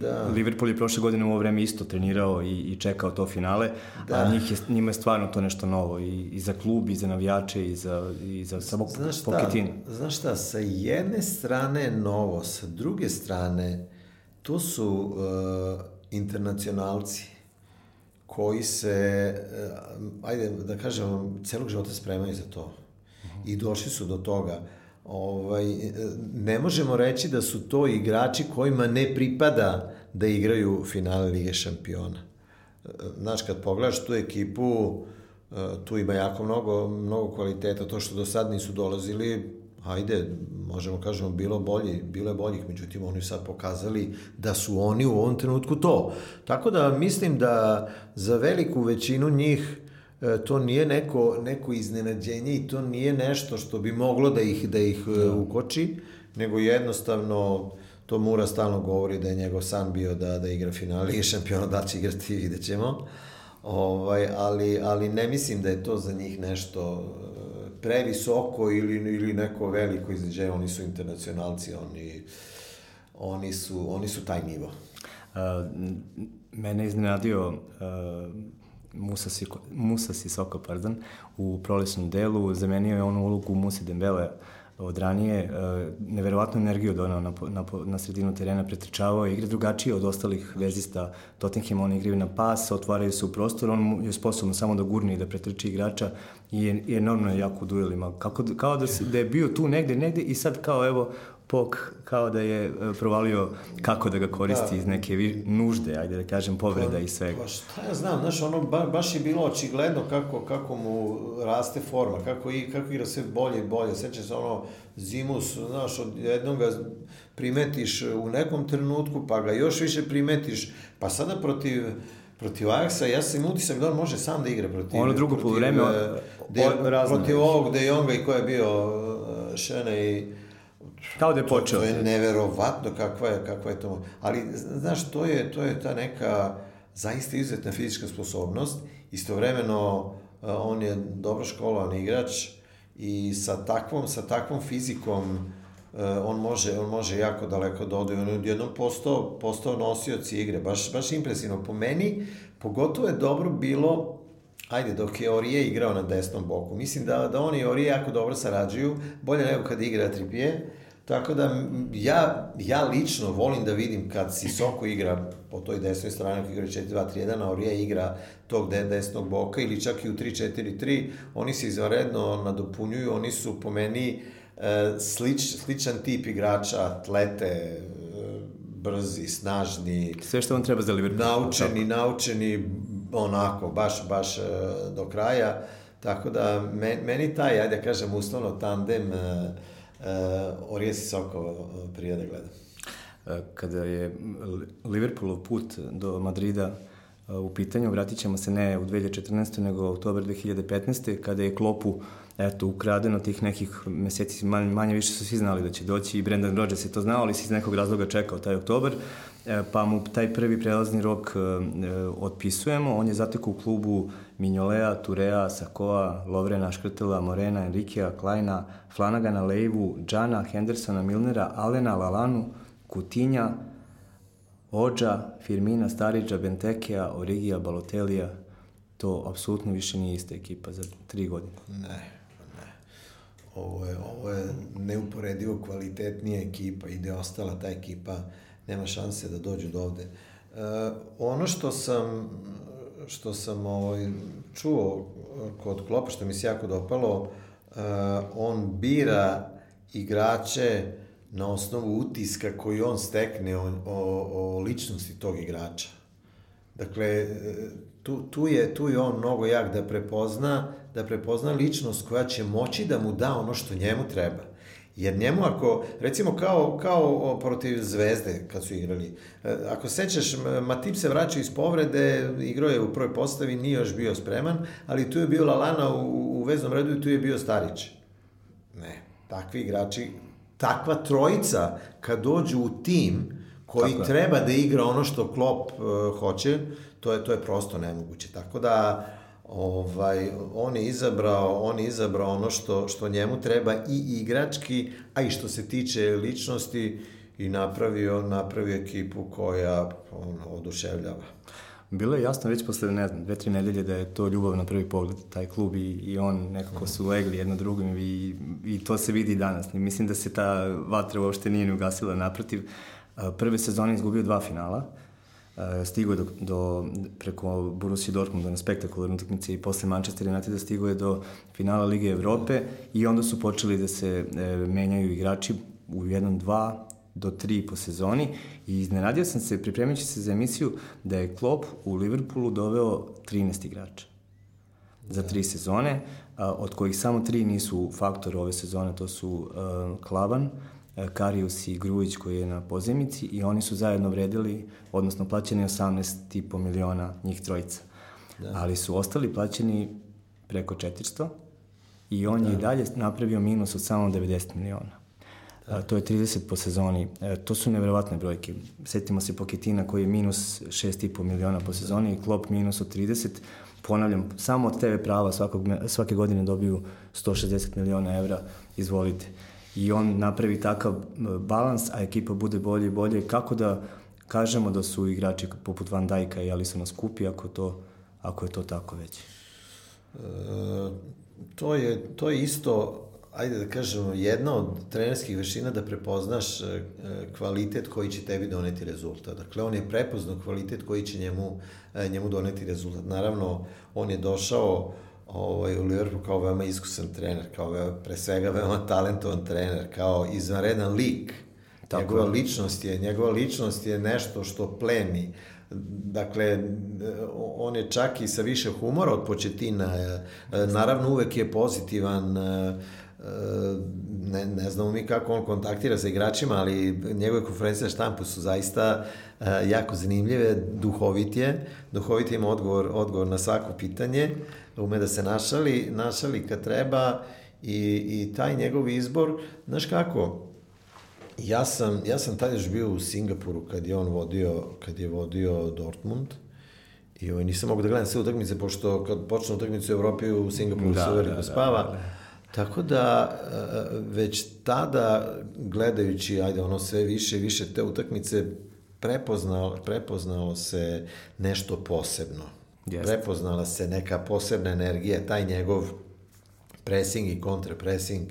Da. Liverpool je prošle godine u ovo vreme isto trenirao i, i čekao to finale, da. a njih je, njima je stvarno to nešto novo i, i za klub, i za navijače, i za, i za samog znaš Pochettino. Znaš šta, sa jedne strane novo, sa druge strane, to su uh, internacionalci koji se, eh, ajde da kažem, celog života spremaju za to. I došli su do toga. Ovaj, eh, ne možemo reći da su to igrači kojima ne pripada da igraju finale Lige šampiona. Eh, znaš, kad pogledaš tu ekipu, tu ima jako mnogo, mnogo kvaliteta. To što do sad nisu dolazili, ajde, možemo kažemo, bilo bolji, bilo je boljih, međutim oni sad pokazali da su oni u ovom trenutku to. Tako da mislim da za veliku većinu njih e, to nije neko, neko iznenađenje i to nije nešto što bi moglo da ih, da ih e, da. ukoči, nego jednostavno to Mura stalno govori da je njegov san bio da, da igra finale i šampiona, da će igrati, vidjet ćemo. Ovaj, ali, ali ne mislim da je to za njih nešto previsoko ili, ili neko veliko izneđenje, oni su internacionalci, oni, oni, su, oni su taj nivo. Uh, mene iznenadio uh, Musa, Siko, Musa Sisoko, pardon, u prolesnom delu, zamenio je onu ulogu Musi Dembele od ranije, uh, neverovatnu energiju donao na, na, na sredinu terena, pretrčavao igra drugačije od ostalih vezista Tottenham, oni igraju na pas, otvaraju se u prostor, on je sposobno samo da gurne i da pretrči igrača i, enormno je jako u duelima. Kako, kao da, se, da je bio tu negde, negde i sad kao evo Pok kao da je e, provalio kako da ga koristi da. iz neke nužde, ajde da kažem, povreda pa, i svega. Pa šta ja znam, znaš, ono ba, baš je bilo očigledno kako, kako mu raste forma, kako, i, kako igra sve bolje i bolje. Seća se ono, Zimus, znaš, od jednog ga primetiš u nekom trenutku, pa ga još više primetiš, pa sada protiv protiv Ajaxa, ja sam utisak da on može sam da igra protiv... Ono drugo po vreme, de, protiv ovog De Jonga i ko je bio Šene i... Kao da je počeo. To, to je neverovatno kakva je, kakva je to... Ali, znaš, to je, to je ta neka zaista izuzetna fizička sposobnost. Istovremeno, uh, on je dobro školovan igrač i sa takvom, sa takvom fizikom Eh, on može, on može jako daleko da ode. On je odjednom postao, postao nosioc igre. Baš, baš impresivno. Po meni, pogotovo je dobro bilo ajde, dok je Orije igrao na desnom boku. Mislim da, da on i Orije jako dobro sarađuju, bolje nego kad igra Tripije. Tako da ja, ja lično volim da vidim kad Sisoko igra po toj desnoj strani, ako igra 4-2-3-1, a Orije igra tog desnog boka ili čak i u 3-4-3, oni se izvanredno nadopunjuju, oni su po meni E, slič, sličan tip igrača, atlete, e, brzi, snažni. Sve što vam treba za Liverpool. Naučeni, tako. naučeni, onako, baš, baš e, do kraja. Tako da, meni taj, ajde da kažem, uslovno tandem uh, Orije Soko prije da gledam. Kada je Liverpoolov put do Madrida u pitanju, vratit ćemo se ne u 2014. nego u oktober 2015. kada je Klopu eto, ukradeno tih nekih meseci, manje, manje više su svi znali da će doći i Brendan Rodgers je to znao, ali se iz nekog razloga čekao taj oktober, e, pa mu taj prvi prelazni rok e, e, otpisujemo, on je zateko u klubu Mignolea, Turea, Sakoa, Lovrena, Škrtela, Morena, Enrikea, Klajna, Flanagana, Leivu, Džana, Hendersona, Milnera, Alena, Lalanu, Kutinja, Ođa, Firmina, Stariđa, Bentekea, Origija, Balotelija, to apsolutno više nije ista ekipa za tri godine. Ne, ne. ovo je, ovo je neuporedivo kvalitetnija ekipa i gde ostala ta ekipa nema šanse da dođu do ovde. Uh, ono što sam što sam ovaj, čuo kod Klopa, što mi se jako dopalo, uh, on bira igrače na osnovu utiska koji on stekne o, o, o ličnosti tog igrača. Dakle, tu, tu, je, tu je on mnogo jak da prepozna, da prepozna ličnost koja će moći da mu da ono što njemu treba. Jer njemu ako, recimo kao, kao protiv Zvezde kad su igrali, e, ako sećaš, Matip se vraća iz povrede, igrao je u prvoj postavi, nije još bio spreman, ali tu je bio Lalana u, u veznom redu i tu je bio Starić. Ne, takvi igrači, takva trojica kad dođu u tim koji Tako treba da igra ono što Klopp uh, hoće, to je, to je prosto nemoguće. Tako da, ovaj, on je izabrao, on je izabrao ono što, što njemu treba i igrački, a i što se tiče ličnosti i napravio, napravio ekipu koja on, oduševljava. Bilo je jasno već posle, ne znam, dve, tri nedelje da je to ljubav na prvi pogled, taj klub i, i on nekako su legli jedno drugim i, i to se vidi i danas. I mislim da se ta vatra uopšte nije ni ugasila, naprotiv. Prve sezone izgubio dva finala, stigo je do, do, preko Borussia Dortmunda na spektakularnu utakmici i posle Manchester United stigo je do finala Lige Evrope i onda su počeli da se e, menjaju igrači u jednom, dva, do tri po sezoni. I iznenadio sam se, pripremajući se za emisiju, da je Klopp u Liverpoolu doveo 13 igrača za tri sezone, a, od kojih samo tri nisu faktor ove sezone, to su a, Klavan, E, Karius i Grujić koji je na pozemici i oni su zajedno vredili, odnosno plaćeni 18,5 miliona njih trojica. Da. Ali su ostali plaćeni preko 400 i on da. je i dalje napravio minus od samo 90 miliona. Da. A, to je 30 po sezoni. E, to su neverovatne brojke. Setimo se Poketina koji je minus 6,5 miliona po sezoni i Klopp minus od 30. Ponavljam, samo od TV prava svakog, svake godine dobiju 160 miliona evra. Izvolite i on napravi takav balans, a ekipa bude bolje i bolje. Kako da kažemo da su igrači poput Van Dijka i Alisona skupi ako, to, ako je to tako već? E, to, je, to je isto ajde da kažemo, jedna od trenerskih veština da prepoznaš e, kvalitet koji će tebi doneti rezultat. Dakle, on je prepoznao kvalitet koji će njemu, e, njemu doneti rezultat. Naravno, on je došao ovaj, u Liverpool kao veoma iskusan trener, kao veoma, pre svega veoma talentovan trener, kao izvanredan lik. Tako njegova ličnost je, njegova ličnost je nešto što pleni. Dakle, on je čak i sa više humora od početina. Naravno, uvek je pozitivan, ne, ne znamo mi kako on kontaktira sa igračima, ali njegove konferencije na štampu su zaista jako zanimljive, duhovit je, duhovit ima odgovor, odgovor na svako pitanje ume da se našali, našali kad treba i, i taj njegov izbor, znaš kako, ja sam, ja sam tad još bio u Singapuru kad je on vodio, kad je vodio Dortmund i ovaj, nisam mogu da gledam sve utakmice, pošto kad počne utakmice u Evropi u Singapuru da, se uveliko da, spava. Da, da, da. Tako da, e, već tada, gledajući, ajde, ono sve više i više te utakmice, prepoznalo, prepoznalo se nešto posebno Jest. Prepoznala se neka posebna energija, taj njegov pressing i kontrapressing,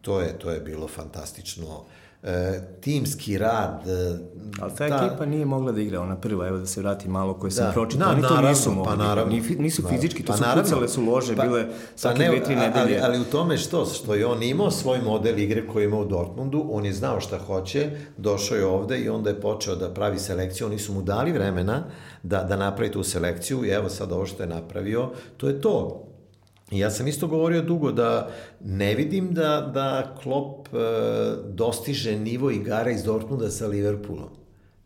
to je, to je bilo fantastično. E, timski rad. E, Ali ta, ta ekipa nije mogla da igra, ona prva, evo da se vrati malo koje sam da, pročitao, oni to nisu mogli. Pa da naravno, nisu, nisu fizički, to pa su naravno, pucale su lože, pa, bile svake pa ne, dve, tri nedelje. Ali, ali u tome što, što je on imao svoj model igre koji imao u Dortmundu, on je znao šta hoće, došao je ovde i onda je počeo da pravi selekciju, oni su mu dali vremena da, da napravi tu selekciju i evo sad ovo što je napravio, to je to. Ja sam isto govorio dugo da ne vidim da, da Klopp e, dostiže nivo igara iz Dortmunda sa Liverpoolom.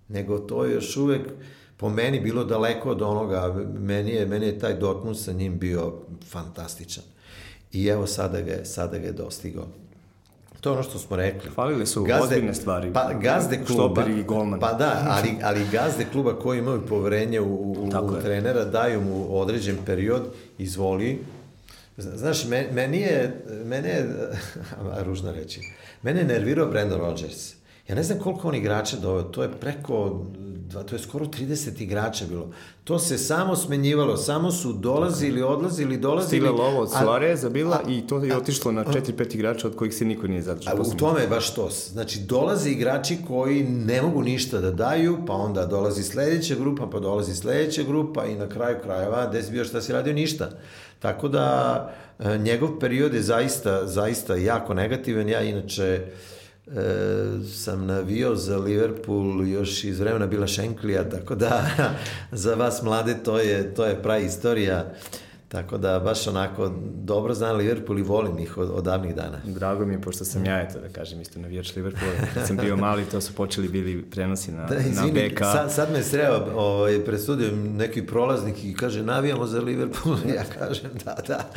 Nego to je još uvek po meni bilo daleko od onoga. Meni je, meni je taj Dortmund sa njim bio fantastičan. I evo sada ga je, sada ga je dostigao. To je ono što smo rekli. Falile su gazde, ozbiljne stvari. Pa gazde kluba. i golman. Pa da, ali, ali gazde kluba koji imaju poverenje u, u, u trenera, daju mu određen period, izvoli, Znaš, meni je, mene je, <laughs> ružno reći, mene je nervirao Brandon Rodgers. Ja ne znam koliko on igrača doveo, to je preko, dva, to je skoro 30 igrača bilo. To se samo smenjivalo, samo su dolazili, odlazili, dolazili. Stigla lovo od Suareza bila a, i to je otišlo na 4-5 igrača od kojih se niko nije zadržao. A u tome je baš to. Znači, dolaze igrači koji ne mogu ništa da daju, pa onda dolazi sledeća grupa, pa dolazi sledeća grupa i na kraju krajeva, gde si bio šta si radio, ništa. Tako da, e, njegov period je zaista, zaista jako negativan. Ja inače, e, sam navio za Liverpool još iz vremena bila Šenklija, tako da <laughs> za vas mlade to je, to je pravi istorija. Tako da baš onako dobro znam Liverpool i volim ih od, od davnih dana. Drago mi je, pošto sam ja, eto da kažem, isto navijač Liverpoola. Kad sam bio mali, to su počeli bili prenosi na, da, izvini, na BK. Sad, sad me sreo ovaj, pred studijom neki prolaznik i kaže navijamo za Liverpool. <laughs> Ja kažem da, da.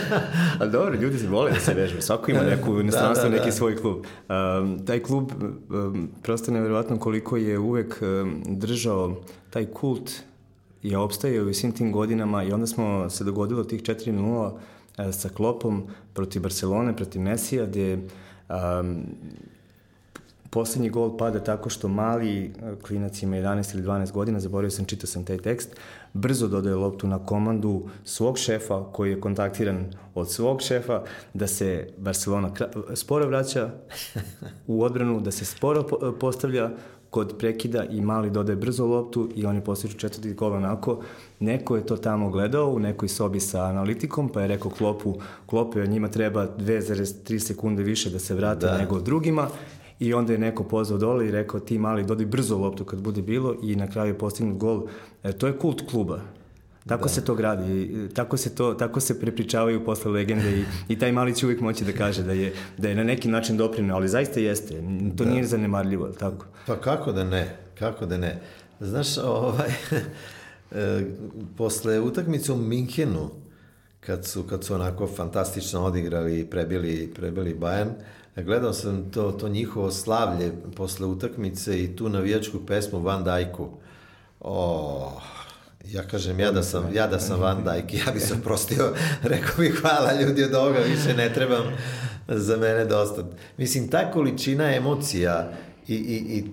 <laughs> A dobro, ljudi se vole da se vežu. Svako ima <laughs> neku da, inostranstvo, da, da, neki da. svoj klub. Um, taj klub, um, prosto nevjerovatno koliko je uvek um, držao taj kult je opstajao u svim tim godinama i onda smo se dogodilo tih 4-0 e, sa Klopom protiv Barcelone, protiv Mesija, gde um, poslednji gol pada tako što mali e, klinac ima 11 ili 12 godina, zaboravio sam, čitao sam taj tekst, brzo dodaje loptu na komandu svog šefa koji je kontaktiran od svog šefa da se Barcelona sporo vraća u odbranu, da se sporo postavlja kod prekida i mali dodaje brzo loptu i oni postižu četvrti gol onako. Neko je to tamo gledao u nekoj sobi sa analitikom, pa je rekao Klopu, Klope, njima treba 2,3 sekunde više da se vrate da. nego drugima i onda je neko pozvao dole i rekao ti mali dodi brzo loptu kad bude bilo i na kraju je postignut gol. E, to je kult kluba. Tako da. se to gradi, tako se, to, tako se prepričavaju posle legende i, i taj mali će uvijek moći da kaže da je, da je na neki način doprinio, ali zaista jeste, to da. nije zanemarljivo, tako? Pa kako da ne, kako da ne. Znaš, ovaj, <laughs> e, posle utakmice u Minhenu, kad su, kad su onako fantastično odigrali i prebili, prebili Bayern, gledao sam to, to njihovo slavlje posle utakmice i tu navijačku pesmu Van Dijku. Oh, Ja kažem, ja da sam, ja da sam Van Dijk, ja bi se oprostio, <laughs> rekao bih hvala ljudi od ovoga, više ne trebam za mene dosta. Mislim, ta količina emocija i, i, i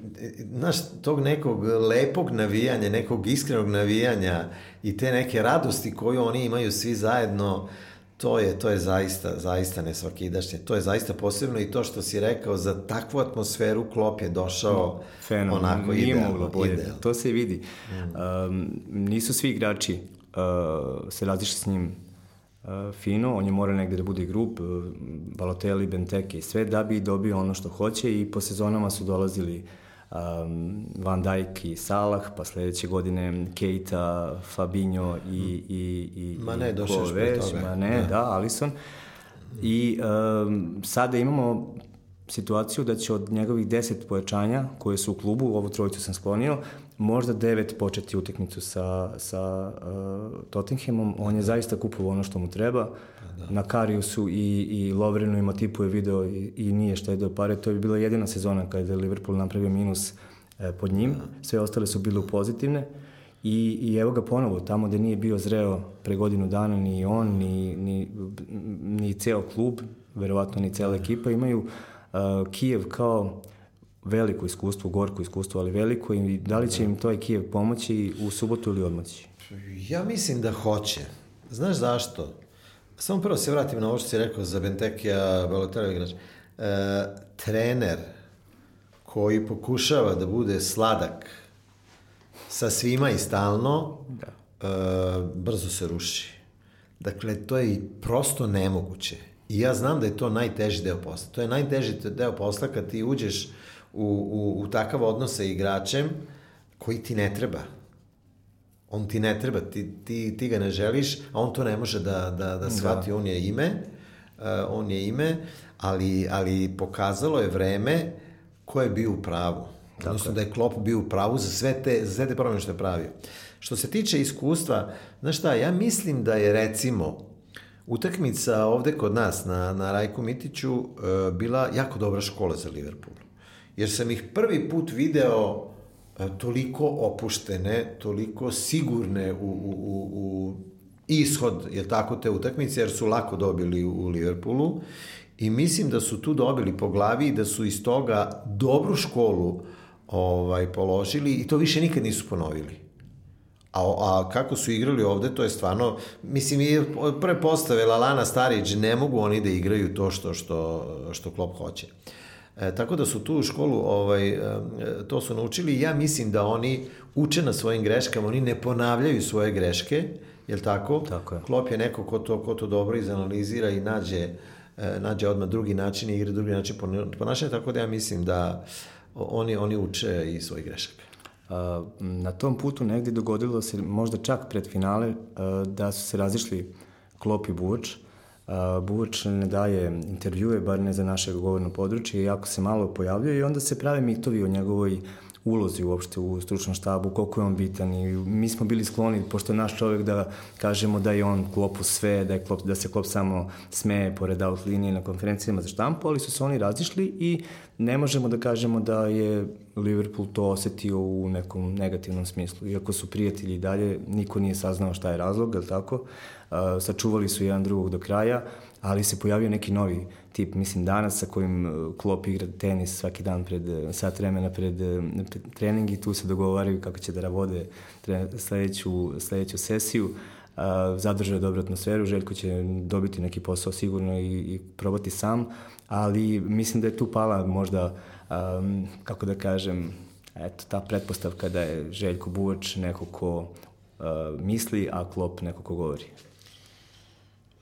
znaš, tog nekog lepog navijanja, nekog iskrenog navijanja i te neke radosti koju oni imaju svi zajedno, uh, to je, to je zaista, zaista nesvakidašnje. To je zaista posebno i to što si rekao za takvu atmosferu Klop je došao Fenom, onako nije idealno. Moglo bolje. Idealno. To se vidi. Mm. Um, nisu svi igrači uh, se razišli s njim uh, fino, on je mora negde da bude grup, uh, Balotelli, Benteke i sve, da bi dobio ono što hoće i po sezonama su dolazili uh, um, Van Dijk i Salah, pa sledeće godine Keita, Fabinho i, i, i, Ma ne, došao još pre toga. Ma ne, da, da Alisson. I um, sada imamo situaciju da će od njegovih deset pojačanja koje su u klubu, ovo trojicu sam sklonio, možda devet početi utekmicu sa, sa uh, Tottenhamom. On je zaista kupovao ono što mu treba. Pa da. Na Kariusu i, i Lovrenu i Matipu je video i, i nije štedeo pare. To je bila jedina sezona kada je Liverpool napravio minus uh, pod njim. Da. Sve ostale su bile pozitivne. I, I evo ga ponovo, tamo gde nije bio zreo pre godinu dana ni on, ni, ni, ni ceo klub, verovatno ni cela da. ekipa, imaju uh, Kijev kao veliko iskustvo, gorko iskustvo, ali veliko i da li će im to Kijev pomoći u subotu ili odmoći? Ja mislim da hoće. Znaš zašto? Samo prvo se vratim na ovo što si rekao za Bentekija, Balotelli igrač. E, trener koji pokušava da bude sladak sa svima i stalno, da. e, brzo se ruši. Dakle, to je prosto nemoguće. I ja znam da je to najteži deo posla. To je najteži deo posla kad ti uđeš u, u, u takav odnos sa igračem koji ti ne treba. On ti ne treba, ti, ti, ti ga ne želiš, a on to ne može da, da, da, da. shvati. Da. On je ime, uh, on je ime, ali, ali pokazalo je vreme ko je bio u pravu. Tako Odnosno je. da je Klopp bio u pravu za sve te, za sve te promene što je pravio. Što se tiče iskustva, znaš šta, ja mislim da je recimo utakmica ovde kod nas na, na Rajku Mitiću uh, bila jako dobra škola za Liverpool jer sam ih prvi put video toliko opuštene, toliko sigurne u, u, u, u ishod, je tako, te utakmice, jer su lako dobili u, Liverpoolu I mislim da su tu dobili po glavi i da su iz toga dobru školu ovaj, položili i to više nikad nisu ponovili. A, a kako su igrali ovde, to je stvarno, mislim, i prve postave Lalana Starić, ne mogu oni da igraju to što, što, što Klop hoće. E, tako da su tu u školu ovaj, e, to su naučili ja mislim da oni uče na svojim greškama, oni ne ponavljaju svoje greške, je tako? Tako je. Klop je neko ko to, ko to dobro izanalizira i nađe, e, nađe odmah drugi način i igra drugi način ponašanja, tako da ja mislim da oni, oni uče i svojih grešaka. Na tom putu negde dogodilo se možda čak pred finale da su se razišli Klop i Buvač. Buvač ne daje intervjue, bar ne za naše govorno područje, jako se malo pojavljuje i onda se prave mitovi o njegovoj ulozi uopšte u stručnom štabu, koliko je on bitan i mi smo bili skloni, pošto je naš čovjek da kažemo da je on klopu sve, da, je klop, da se klop samo smeje pored out linije na konferencijama za štampu, ali su se oni razišli i ne možemo da kažemo da je Liverpool to osetio u nekom negativnom smislu. Iako su prijatelji dalje, niko nije saznao šta je razlog, je tako? Sačuvali su jedan drugog do kraja, ali se pojavio neki novi tip, mislim danas sa kojim uh, Klop igra tenis svaki dan pred uh, sat vremena pred, uh, pred trening i tu se dogovaraju kako će da vode sledeću, sledeću sesiju. Uh, zadržao je dobru atmosferu, Željko će dobiti neki posao sigurno i, i probati sam, ali mislim da je tu pala možda, um, kako da kažem, eto, ta pretpostavka da je Željko Buvač neko ko uh, misli, a Klop neko ko govori.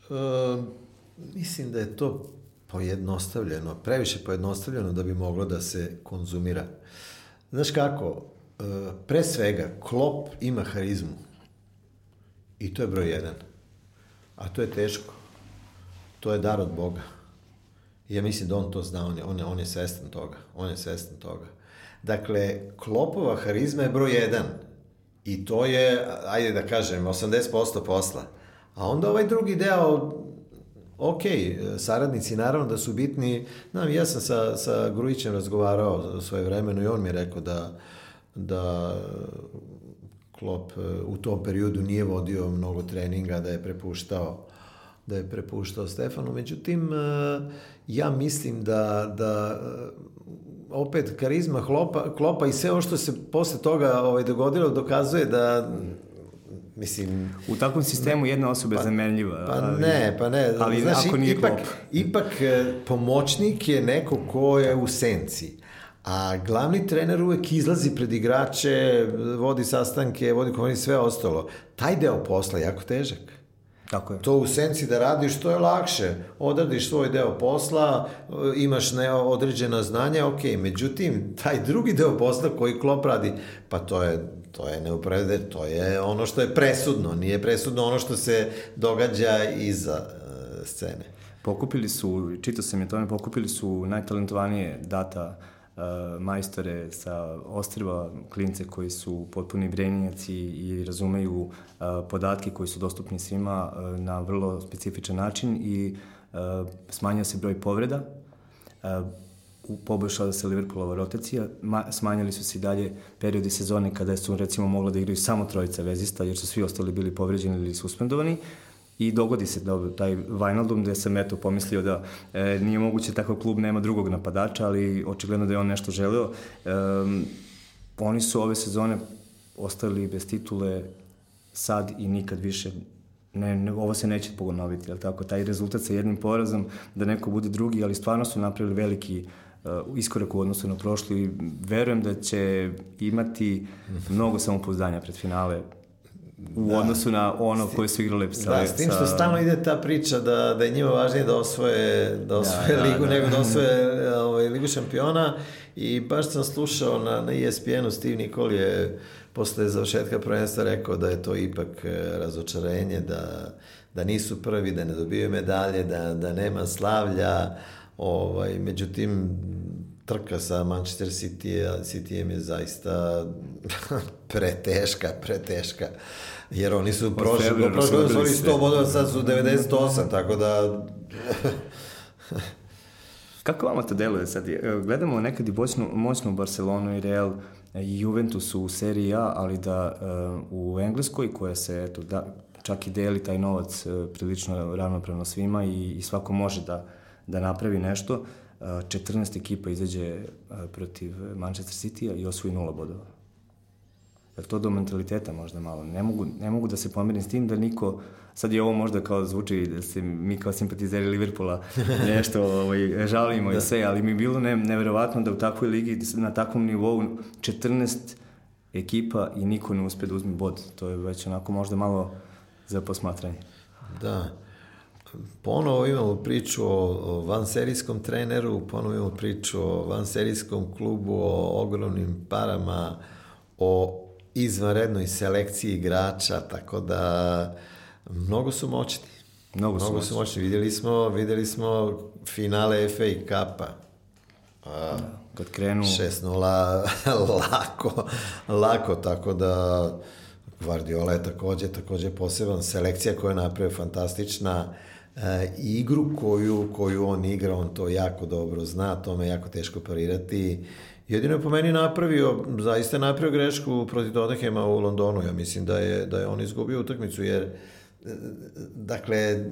Uh, mislim da je to pojednostavljeno, previše pojednostavljeno da bi moglo da se konzumira. Znaš kako, e, pre svega, Klop ima harizmu. I to je broj jedan. A to je teško. To je dar od Boga. I ja mislim da on to zna, on je, on je, on je svestan toga. On je svestan toga. Dakle, Klopova harizma je broj jedan. I to je, ajde da kažem, 80% posla. A onda ovaj drugi deo ok, saradnici naravno da su bitni, znam, ja sam sa, sa Grujićem razgovarao svoje vremeno i on mi je rekao da, da Klop e, u tom periodu nije vodio mnogo treninga, da je prepuštao da je prepuštao Stefanu. Međutim, e, ja mislim da, da e, opet karizma Klopa, Klopa i sve ovo što se posle toga ovaj, dogodilo dokazuje da Mislim, u takvom sistemu jedna osoba pa, je zamenljiva. Pa ali, ne, pa ne. Ali Znaš, ako nije ipak, klop. ipak e, pomoćnik je neko ko je u senci. A glavni trener uvek izlazi pred igrače, vodi sastanke, vodi komuni, sve ostalo. Taj deo posla je jako težak. Tako je. To u senci da radiš, to je lakše. Odradiš svoj deo posla, imaš ne, određena znanja, ok. Međutim, taj drugi deo posla koji klop radi, pa to je to je neupravde, to je ono što je presudno, nije presudno ono što se događa iza uh, scene. Pokupili su, čito sam je tome, pokupili su najtalentovanije data uh, majstore sa ostrva, klince koji su potpuni brenjaci i razumeju uh, podatke koji su dostupni svima uh, na vrlo specifičan način i smanjio se broj povreda. Poboljšala se Liverpoolova rotacija, ma, smanjili su se i dalje periodi sezone kada su recimo mogla da igraju samo trojica vezista, jer su svi ostali bili povređeni ili suspendovani, i dogodi se da taj Wijnaldum gde sam eto pomislio da e, nije moguće takav klub nema drugog napadača, ali očigledno da je on nešto želeo. E, oni su ove sezone ostali bez titule sad i nikad više ne, ne, ovo se neće pogonoviti, jel tako? Taj rezultat sa jednim porazom, da neko bude drugi, ali stvarno su napravili veliki uh, iskorak u odnosu na prošli i verujem da će imati mnogo samopouzdanja pred finale u da. odnosu na ono koje su igrali sa... Da, s tim što stalno ide ta priča da, da je njima važnije da osvoje, da, da osvoje da, ligu da, nego da <laughs> osvoje ovaj, ligu šampiona i baš sam slušao na, na ESPN-u Steve Nikol je posle završetka prvenstva rekao da je to ipak e, razočarenje, da, da nisu prvi, da ne dobiju medalje, da, da nema slavlja, ovaj, međutim trka sa Manchester City, Cityjem je zaista <laughs> preteška, preteška. Jer oni su prošli, prošli su 100 bodova, sad su 98, tako da... <laughs> Kako vama to deluje sad? Gledamo nekad i moćnu, moćnu Barcelonu i Real i Juventus u seriji A, ali da uh, u Engleskoj, koja se eto, da, čak i deli taj novac uh, prilično ravnopravno svima i, i svako može da da napravi nešto, 14 ekipa izađe protiv Manchester City-a i osvoji nula bodova. Je to do mentaliteta možda malo? Ne mogu, ne mogu da se pomirim s tim da niko, sad je ovo možda kao zvuči da se mi kao simpatizeri Liverpoola <laughs> nešto ovaj, žalimo da. i sve, ali mi je bilo ne, neverovatno da u takvoj ligi, na takvom nivou 14 ekipa i niko ne uspe da uzme bod. To je već onako možda malo za posmatranje. Da. Ponovo imamo priču o vanserijskom treneru, ponovo imamo priču o vanserijskom klubu, o ogromnim parama, o izvanrednoj selekciji igrača, tako da mnogo su moćni. Mnogo, mnogo su, moćni. su moćni. Videli smo, videli smo finale FA Cupa. A, Kad krenu... 6-0 <laughs> lako, lako, tako da Guardiola je takođe, takođe poseban. Selekcija koja je napravio fantastična. E, igru koju, koju on igra, on to jako dobro zna, tome je jako teško parirati. Jedino je po meni napravio, zaista je napravio grešku protiv Tottenhema u Londonu. Ja mislim da je, da je on izgubio utakmicu, jer dakle,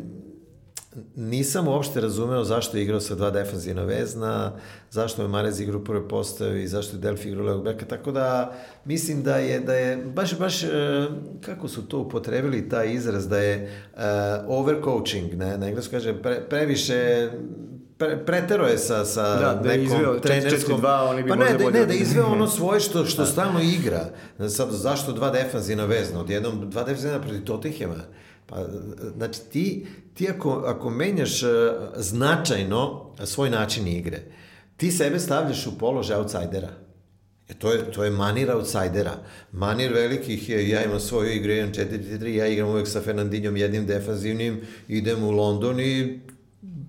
nisam uopšte razumeo zašto je igrao sa dva defanzivna vezna, zašto je Marez igrao prve postave i zašto je Delfi igrao levog beka, tako da mislim da je, da je baš, baš, e, kako su to upotrebili taj izraz, da je uh, overcoaching, ne, na englesku kaže, pre, previše pre, pretero je sa, sa da, da nekom izveo, trenerskom... 4-4-2, oni bi pa ne, da, ne, da izveo ono svoje što, što da. stalno igra. Sad, zašto dva defanzina vezna? Odjednom dva defanzina protiv Tottenhema. Pa, znači, ti, ti ako, ako menjaš uh, značajno svoj način igre, ti sebe stavljaš u položaj outsidera. E to je, to je manir outsidera. Manir velikih je, ja imam svoju igru, imam 4-3, ja igram uvek sa Fernandinjom jednim defanzivnim, idem u London i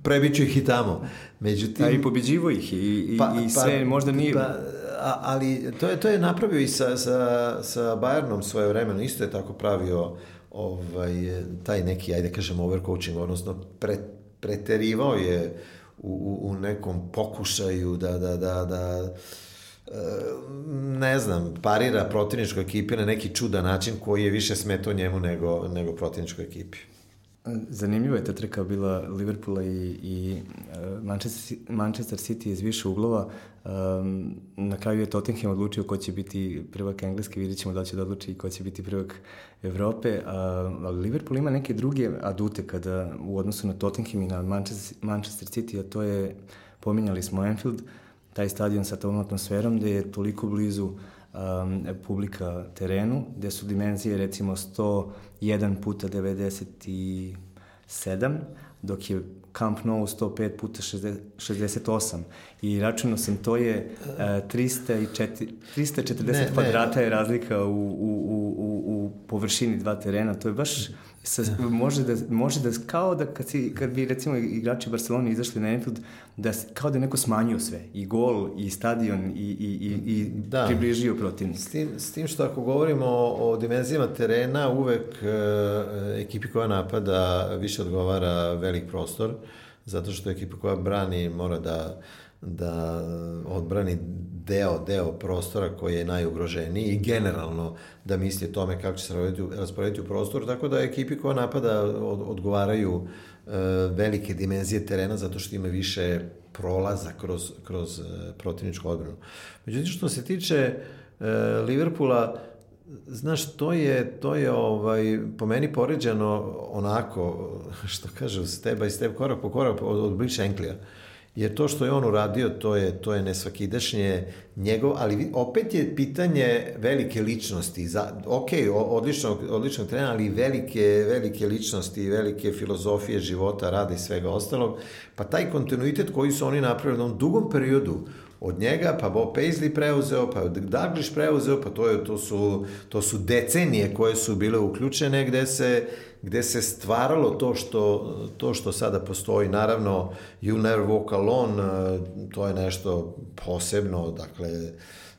prebiću ih i tamo. Međutim... A i pobeđivo ih i, i, pa, i pa, sve, pa, možda nije... Pa, a, ali to je, to je napravio i sa, sa, sa Bayernom svoje vremeno, isto je tako pravio ovaj, taj neki, ajde kažem, overcoaching, odnosno pre, preterivao je u, u nekom pokušaju da, da, da, da e, ne znam, parira protivničkoj ekipi na neki čudan način koji je više smetao njemu nego, nego protivničkoj ekipi. Zanimljiva je ta trka bila Liverpoola i, i uh, Manchester, Manchester City iz više uglova. Um, na kraju je Tottenham odlučio ko će biti prvak Engleske, vidjet ćemo da će da odluči ko će biti prvak Evrope. Uh, ali Liverpool ima neke druge adute kada u odnosu na Tottenham i na Manchester, Manchester City, a to je, pominjali smo Anfield, taj stadion sa tom atmosferom gde je toliko blizu um, publika terenu, gde su dimenzije recimo 101 puta 97, dok je Camp Nou 105 puta 60, 68 i računao sam to je uh, 304, 340 ne, kvadrata ne. je razlika u, u, u, u, u površini dva terena, to je baš sa, može, da, može da, kao da kad, si, kad bi recimo igrači Barcelona izašli na Anfield, da kao da neko smanjio sve, i gol, i stadion, i, i, i, i da. približio protivnik. S tim, s tim što ako govorimo o, o dimenzijama terena, uvek e, ekipi koja napada više odgovara velik prostor, zato što ekipa koja brani mora da da odbrani deo, deo prostora koji je najugroženiji i generalno da misli o tome kako će se rasporediti u prostoru, tako da ekipi koja napada od, odgovaraju e, velike dimenzije terena zato što ima više prolaza kroz, kroz e, protivničku odbranu. Međutim, što se tiče e, Liverpoola, znaš, to je, to je ovaj, po meni poređano onako, što kažu, step by step, korak po korak od, od Bill Shanklija. Jer to što je on uradio, to je, to je nesvakidašnje njegov, ali opet je pitanje velike ličnosti. Za, ok, odličnog, odličnog trena, ali velike, velike ličnosti, velike filozofije života, rada i svega ostalog. Pa taj kontinuitet koji su oni napravili u dugom periodu, od njega, pa Bob Paisley preuzeo, pa Douglas preuzeo, pa to, je, to, su, to su decenije koje su bile uključene gde se, gde se stvaralo to što, to što sada postoji. Naravno, You Never Walk Alone, e, to je nešto posebno, dakle,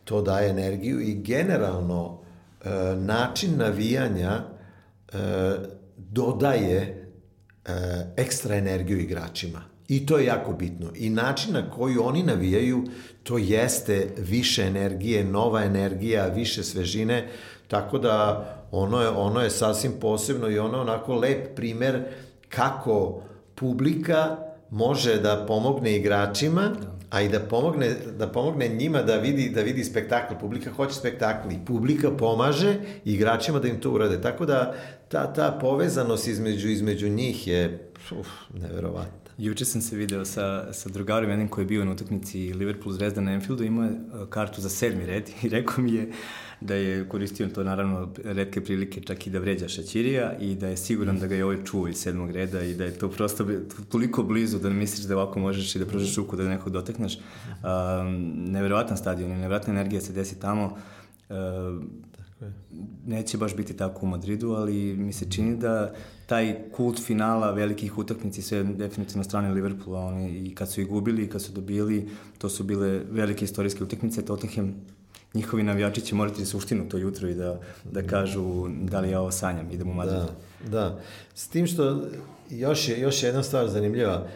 to daje energiju i generalno e, način navijanja e, dodaje ekstra energiju igračima. I to je jako bitno. I način na koji oni navijaju, to jeste više energije, nova energija, više svežine, tako da ono je, ono je sasvim posebno i ono je onako lep primer kako publika može da pomogne igračima, da. a i da pomogne, da pomogne njima da vidi, da vidi spektakl. Publika hoće spektakl i publika pomaže igračima da im to urade. Tako da ta, ta povezanost između, između njih je uf, neverovatna. Juče sam se video sa, sa drugarom jednim koji je bio na utakmici Liverpool Zvezda na Enfieldu, imao je kartu za sedmi red <laughs> i rekao mi je da je koristio to naravno redke prilike čak i da vređa Šaćirija i da je siguran da ga je ovaj čuo iz sedmog reda i da je to prosto toliko blizu da ne misliš da ovako možeš i da prožeš ruku da nekog dotakneš. Um, neverovatan stadion, neverovatna energija se desi tamo. Uh, neće baš biti tako u Madridu, ali mi se čini da taj kult finala velikih utakmici sve definitivno strane Liverpoola, oni i kad su ih gubili i kad su dobili, to su bile velike istorijske utakmice, Tottenham njihovi navijači će morati suštinu to jutro i da, da kažu da li ja ovo sanjam, idem u Madrid. Da, da. S tim što još je, još je jedna stvar zanimljiva,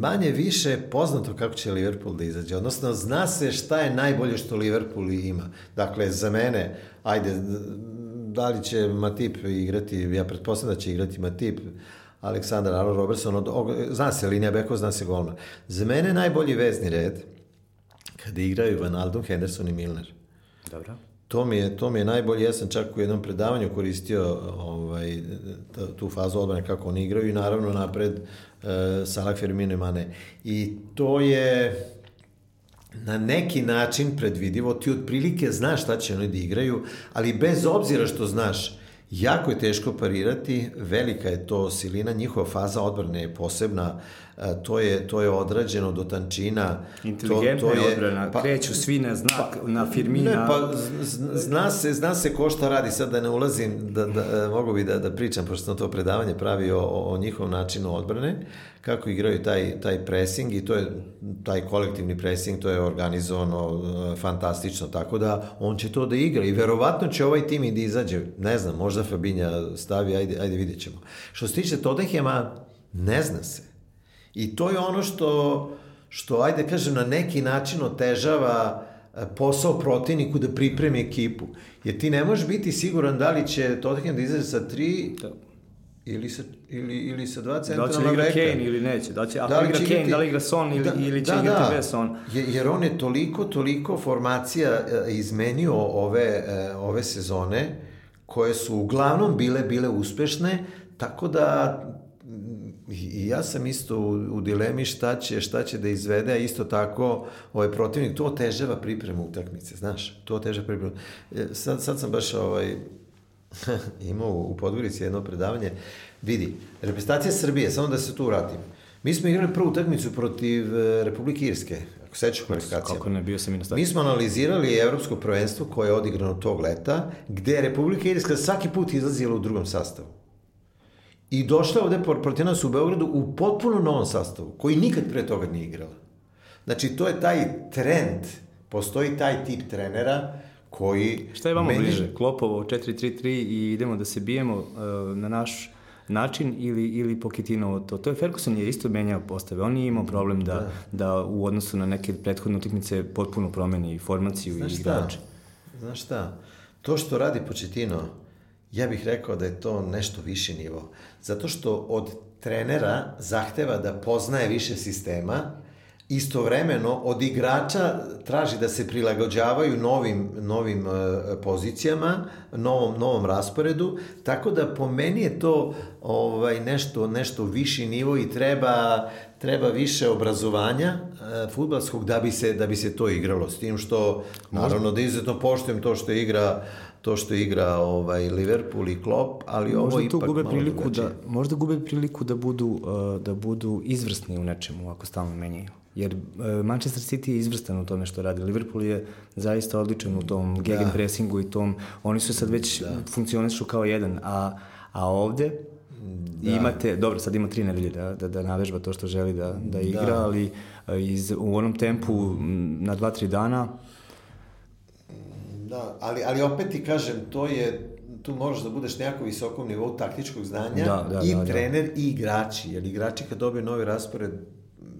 manje više poznato kako će Liverpool da izađe. Odnosno, zna se šta je najbolje što Liverpool ima. Dakle, za mene, ajde, da li će Matip igrati, ja pretpostavljam da će igrati Matip, Aleksandar Arlo Robertson, od, zna se linija beko, zna se golman. Za mene najbolji vezni red, kada igraju Van Aldum, Henderson i Milner. Dobro. To mi je, to mi je najbolje, ja sam čak u jednom predavanju koristio ovaj, tu fazu odbrane kako oni igraju i naravno napred uh, Salah, Firmino i Mane. I to je na neki način predvidivo, ti otprilike znaš šta će oni da igraju, ali bez obzira što znaš, jako je teško parirati, velika je to silina, njihova faza odbrane je posebna, to je, to je odrađeno do tančina. Inteligentna to, to je odbrana, pa, kreću svi na znak, pa, na firmina. Ne, pa zna se, zna se ko šta radi, sad da ne ulazim, da, da, mogu bi da, da pričam, pošto sam to predavanje pravio o, o njihovom načinu odbrane, kako igraju taj, taj pressing i to je taj kolektivni pressing, to je organizovano fantastično, tako da on će to da igra i verovatno će ovaj tim i da izađe, ne znam, možda Fabinja stavi, ajde, ajde vidjet ćemo. Što se tiče Tottenhema, ne zna se. I to je ono što, što ajde kažem, na neki način otežava e, posao protivniku da pripremi ekipu. Jer ti ne možeš biti siguran da li će Tottenham da izađe sa tri da. ili sa, ili, ili sa dva centralna veka. Da li će igra Kane ili neće? Da, će, ako da li igra Kane, da li igra Son ili, da, ili će da, igrati da. bez Son? Jer on je toliko, toliko formacija e, izmenio ove, e, ove sezone koje su uglavnom bile bile uspešne, tako da I ja sam isto u, u dilemi šta će, šta će da izvede, a isto tako ovaj protivnik, to otežava pripremu utakmice, znaš, to otežava pripremu. E, sad, sad sam baš ovaj, <laughs> imao u Podgorici jedno predavanje, vidi, reprezentacija Srbije, samo da se tu vratim, mi smo igrali prvu utakmicu protiv e, Republike Irske, ako sećaš kvalifikacija. Kako ne, bio sam i na Mi smo analizirali evropsko prvenstvo koje je odigrano tog leta, gde je Republika Irska svaki put izlazila u drugom sastavu. I došla ovde protiv nas u Beogradu u potpuno novom sastavu, koji nikad pre toga nije igrala. Znači, to je taj trend, postoji taj tip trenera koji... Šta je vama meni... bliže? Klopovo 4-3-3 i idemo da se bijemo uh, na naš način ili, ili Poketinovo to. To je Ferguson je isto menjao postave. On nije imao problem da, da. da u odnosu na neke prethodne utakmice potpuno promeni formaciju Znaš i igrače. Znaš šta? To što radi Početino, ja bih rekao da je to nešto viši nivo. Zato što od trenera zahteva da poznaje više sistema, istovremeno od igrača traži da se prilagođavaju novim, novim uh, pozicijama, novom, novom rasporedu, tako da po meni je to ovaj, nešto, nešto viši nivo i treba, treba više obrazovanja uh, futbalskog da bi, se, da bi se to igralo. S tim što, naravno da izuzetno poštujem to što igra to što igra ovaj Liverpool i Klopp, ali ovo možda ipak gube priliku da možda gube priliku da budu uh, da budu izvrsni u nečemu ako stalno menjaju. Jer uh, Manchester City je izvrstan u tome što radi. Liverpool je zaista odličan u tom da. gegenpressingu i tom oni su sad već da. funkcionišu kao jedan, a a ovde da. imate, dobro, sad ima tri nedelje da, da, da navežba to što želi da, da igra, da. ali uh, iz, u onom tempu na dva, tri dana Da, ali, ali opet ti kažem, to je, tu možeš da budeš nekako visokom nivou taktičkog znanja da, da, i da, da. trener da. i igrači, jer igrači kad dobiju novi raspored,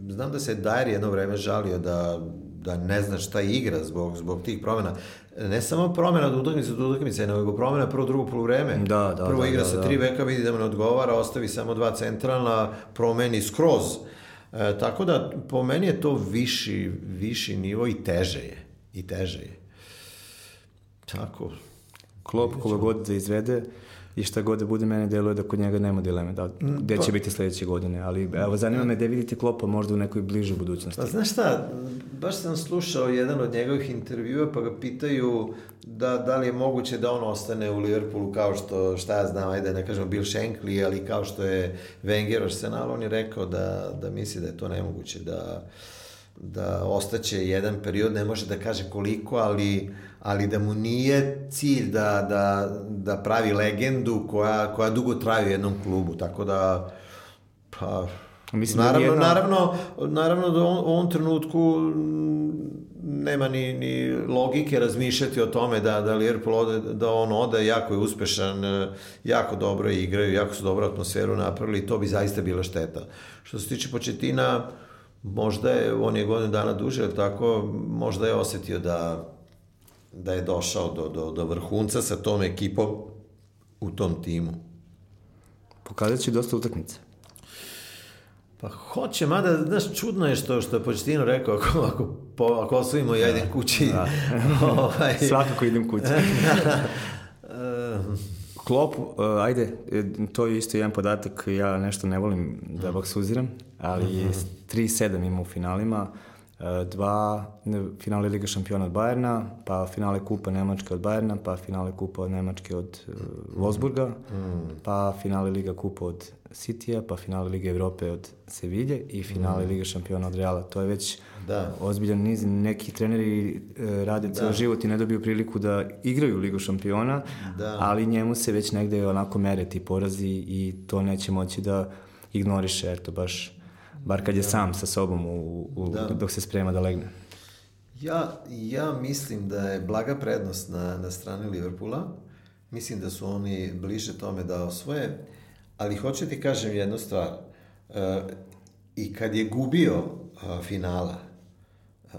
znam da se Dyer jedno vreme žalio da, da ne zna šta igra zbog, zbog tih promena. Ne samo promena od utakmice do utakmice, nego promena prvo, drugo polovreme. Da, da, Prvo da, igra da, sa da. tri beka, vidi da mu ne odgovara, ostavi samo dva centralna, promeni skroz E, tako da, po meni je to viši, viši nivo i teže je. I teže je. Tako. Klop koga god da izvede, i šta god da bude, mene deluje da kod njega nema dileme, da, gde će pa, biti sledeće godine, ali evo, zanima me gde vidite Klopa možda u nekoj bližoj budućnosti. Pa znaš šta, baš sam slušao jedan od njegovih intervjua, pa ga pitaju da, da li je moguće da on ostane u Liverpoolu kao što, šta ja znam, ajde ne kažemo Bill Shankly, ali kao što je Wenger Arsenal, on je rekao da, da misli da je to nemoguće, da da ostaće jedan period, ne može da kaže koliko, ali, ali da mu nije cilj da, da, da pravi legendu koja, koja dugo traje u jednom klubu, tako da pa, Mislim naravno, da jedna... naravno, naravno da on, u ovom trenutku nema ni, ni logike razmišljati o tome da, da Liverpool ode, da on ode, jako je uspešan, jako dobro igraju, jako su dobru atmosferu napravili i to bi zaista bila šteta. Što se tiče početina, možda je, on je godinu dana duže, tako, možda je osetio da, da je došao do, do, do vrhunca sa tom ekipom u tom timu. Pokazat će dosta utakmice. Pa hoće, mada, znaš, čudno je što, što je Početino rekao, ako, ako, po, ako osvojimo, ja idem kući. Da. <laughs> ovaj... Svakako idem kući. <laughs> Klop, uh, ajde, e, to je isto jedan podatak, ja nešto ne volim da baksuziram, ali mm -hmm. 3-7 ima u finalima, dva finale Liga šampiona od Bajerna, pa finale Kupa Nemačke od Bajerna, pa finale Kupa od Nemačke od uh, Wolfsburga, mm. pa finale Liga Kupa od Citya, pa finale Lige Evrope od Sevilje i finale mm. Liga šampiona od Reala. To je već da. ozbiljan niz. Neki treneri e, rade ceo da. život i ne dobiju priliku da igraju Ligu šampiona, da. ali njemu se već negde onako mere ti porazi i to neće moći da ignoriše, eto baš bar kad je da. sam sa sobom u, u, da. dok se sprema da legne. Ja, ja mislim da je blaga prednost na, na strani Liverpoola. Mislim da su oni bliže tome da osvoje, ali hoću ti kažem jednu stvar. E, I kad je gubio a, finala,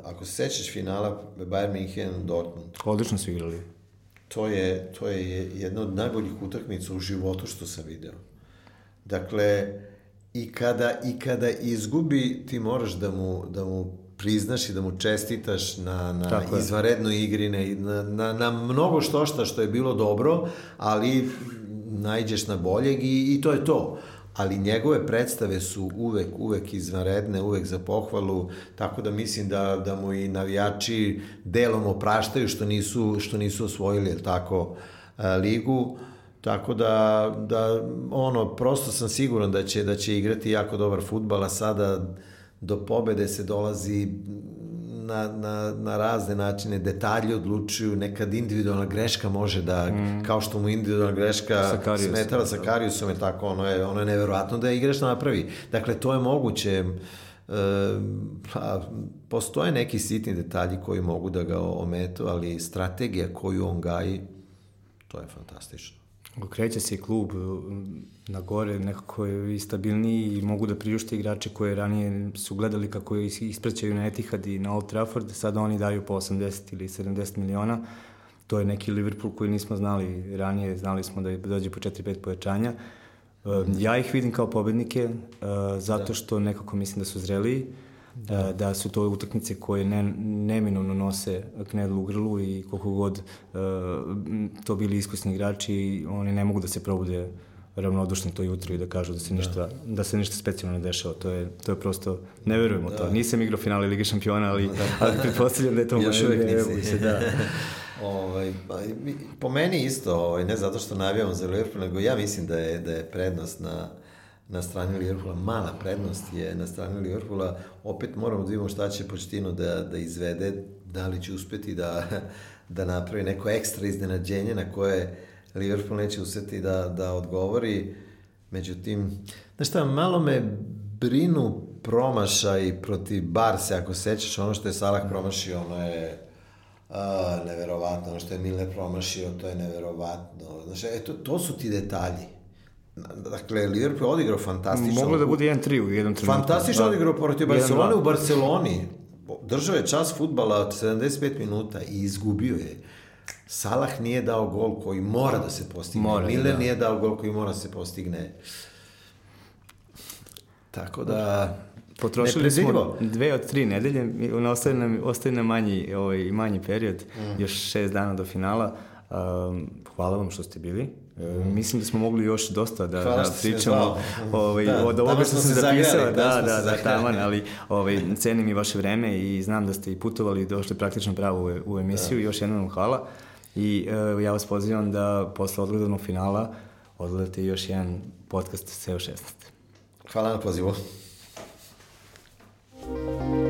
ako se sećaš finala Bayern München Dortmund. Odlično su igrali. To je, to je jedna od najboljih utakmica u životu što sam video. Dakle, i kada, i kada izgubi, ti moraš da mu, da mu priznaš i da mu čestitaš na, na izvarednoj igri, na, na, na mnogo što šta što je bilo dobro, ali najđeš na boljeg i, i to je to. Ali njegove predstave su uvek, uvek izvanredne, uvek za pohvalu, tako da mislim da, da mu i navijači delom opraštaju što nisu, što nisu osvojili, tako, ligu. Tako da, da ono, prosto sam siguran da će, da će igrati jako dobar futbal, a sada do pobede se dolazi na, na, na razne načine, detalji odlučuju, nekad individualna greška može da, mm. kao što mu individualna greška Sakarius, smetala sa Kariusom, je tako, ono je, ono je neverovatno da je igraš napravi. Dakle, to je moguće, e, pa, postoje neki sitni detalji koji mogu da ga ometu, ali strategija koju on gaji, to je fantastično. Kreće se i klub na gore, nekako je i stabilniji i mogu da priušte igrače koje ranije su gledali kako ispraćaju na Etihad i na Old Trafford, sada oni daju po 80 ili 70 miliona. To je neki Liverpool koji nismo znali ranije, znali smo da dođe po 4-5 pojačanja. Ja ih vidim kao pobednike, e, zato da. što nekako mislim da su zreliji da. da su to utakmice koje ne, neminovno nose knedlu u grlu i koliko god uh, to bili iskusni igrači, oni ne mogu da se probude ravnodušni to jutro i da kažu da se da. ništa da, da se ništa specijalno ne dešava. To je to je prosto ne verujemo da. to. Nisam igrao finale Lige šampiona, ali da. <laughs> ali pretpostavljam da je to još uvek nisi. Se, da. <laughs> ovaj, pa, po meni isto, ovaj, ne zato što navijamo za Liverpool, nego ja mislim da je da je prednost na na strani Liverpoola, mala prednost je na strani Liverpoola, opet moramo da vidimo šta će Početino da, da izvede, da li će uspeti da, <laughs> da napravi neko ekstra iznenađenje na koje Liverpool neće uspeti da, da odgovori. Međutim, znaš šta, malo me brinu promašaj protiv Barse, ako sećaš ono što je Salah promašio, ono je a, neverovatno, ono što je Miller promašio, to je neverovatno. Znaš, e, to, to su ti detalji Dakle, Liverpool je odigrao fantastično. Moglo da bude 1-3 u jednom trenutku. Fantastično da. odigrao protiv Barcelone u Barceloni. Držao je čas futbala od 75 minuta i izgubio je. Salah nije dao gol koji mora da se postigne. Mora, Miller da. nije dao gol koji mora da se postigne. Tako da, potrošili smo dve od tri nedelje, ostaje nam, ostaje nam manji, ovaj, manji period, mm. još šest dana do finala. Um, hvala vam što ste bili. Mm. Mislim da smo mogli još dosta da, da pričamo ovaj, da, od ovoga što sam zapisala, da, da, da, da, taman, ali ovaj, cenim i vaše vreme i znam da ste i putovali i došli praktično pravo u, u emisiju, da. još jednom hvala i uh, ja vas pozivam da posle odgledanog finala odgledate još jedan podcast SEO 16. Hvala na pozivu. Thank you.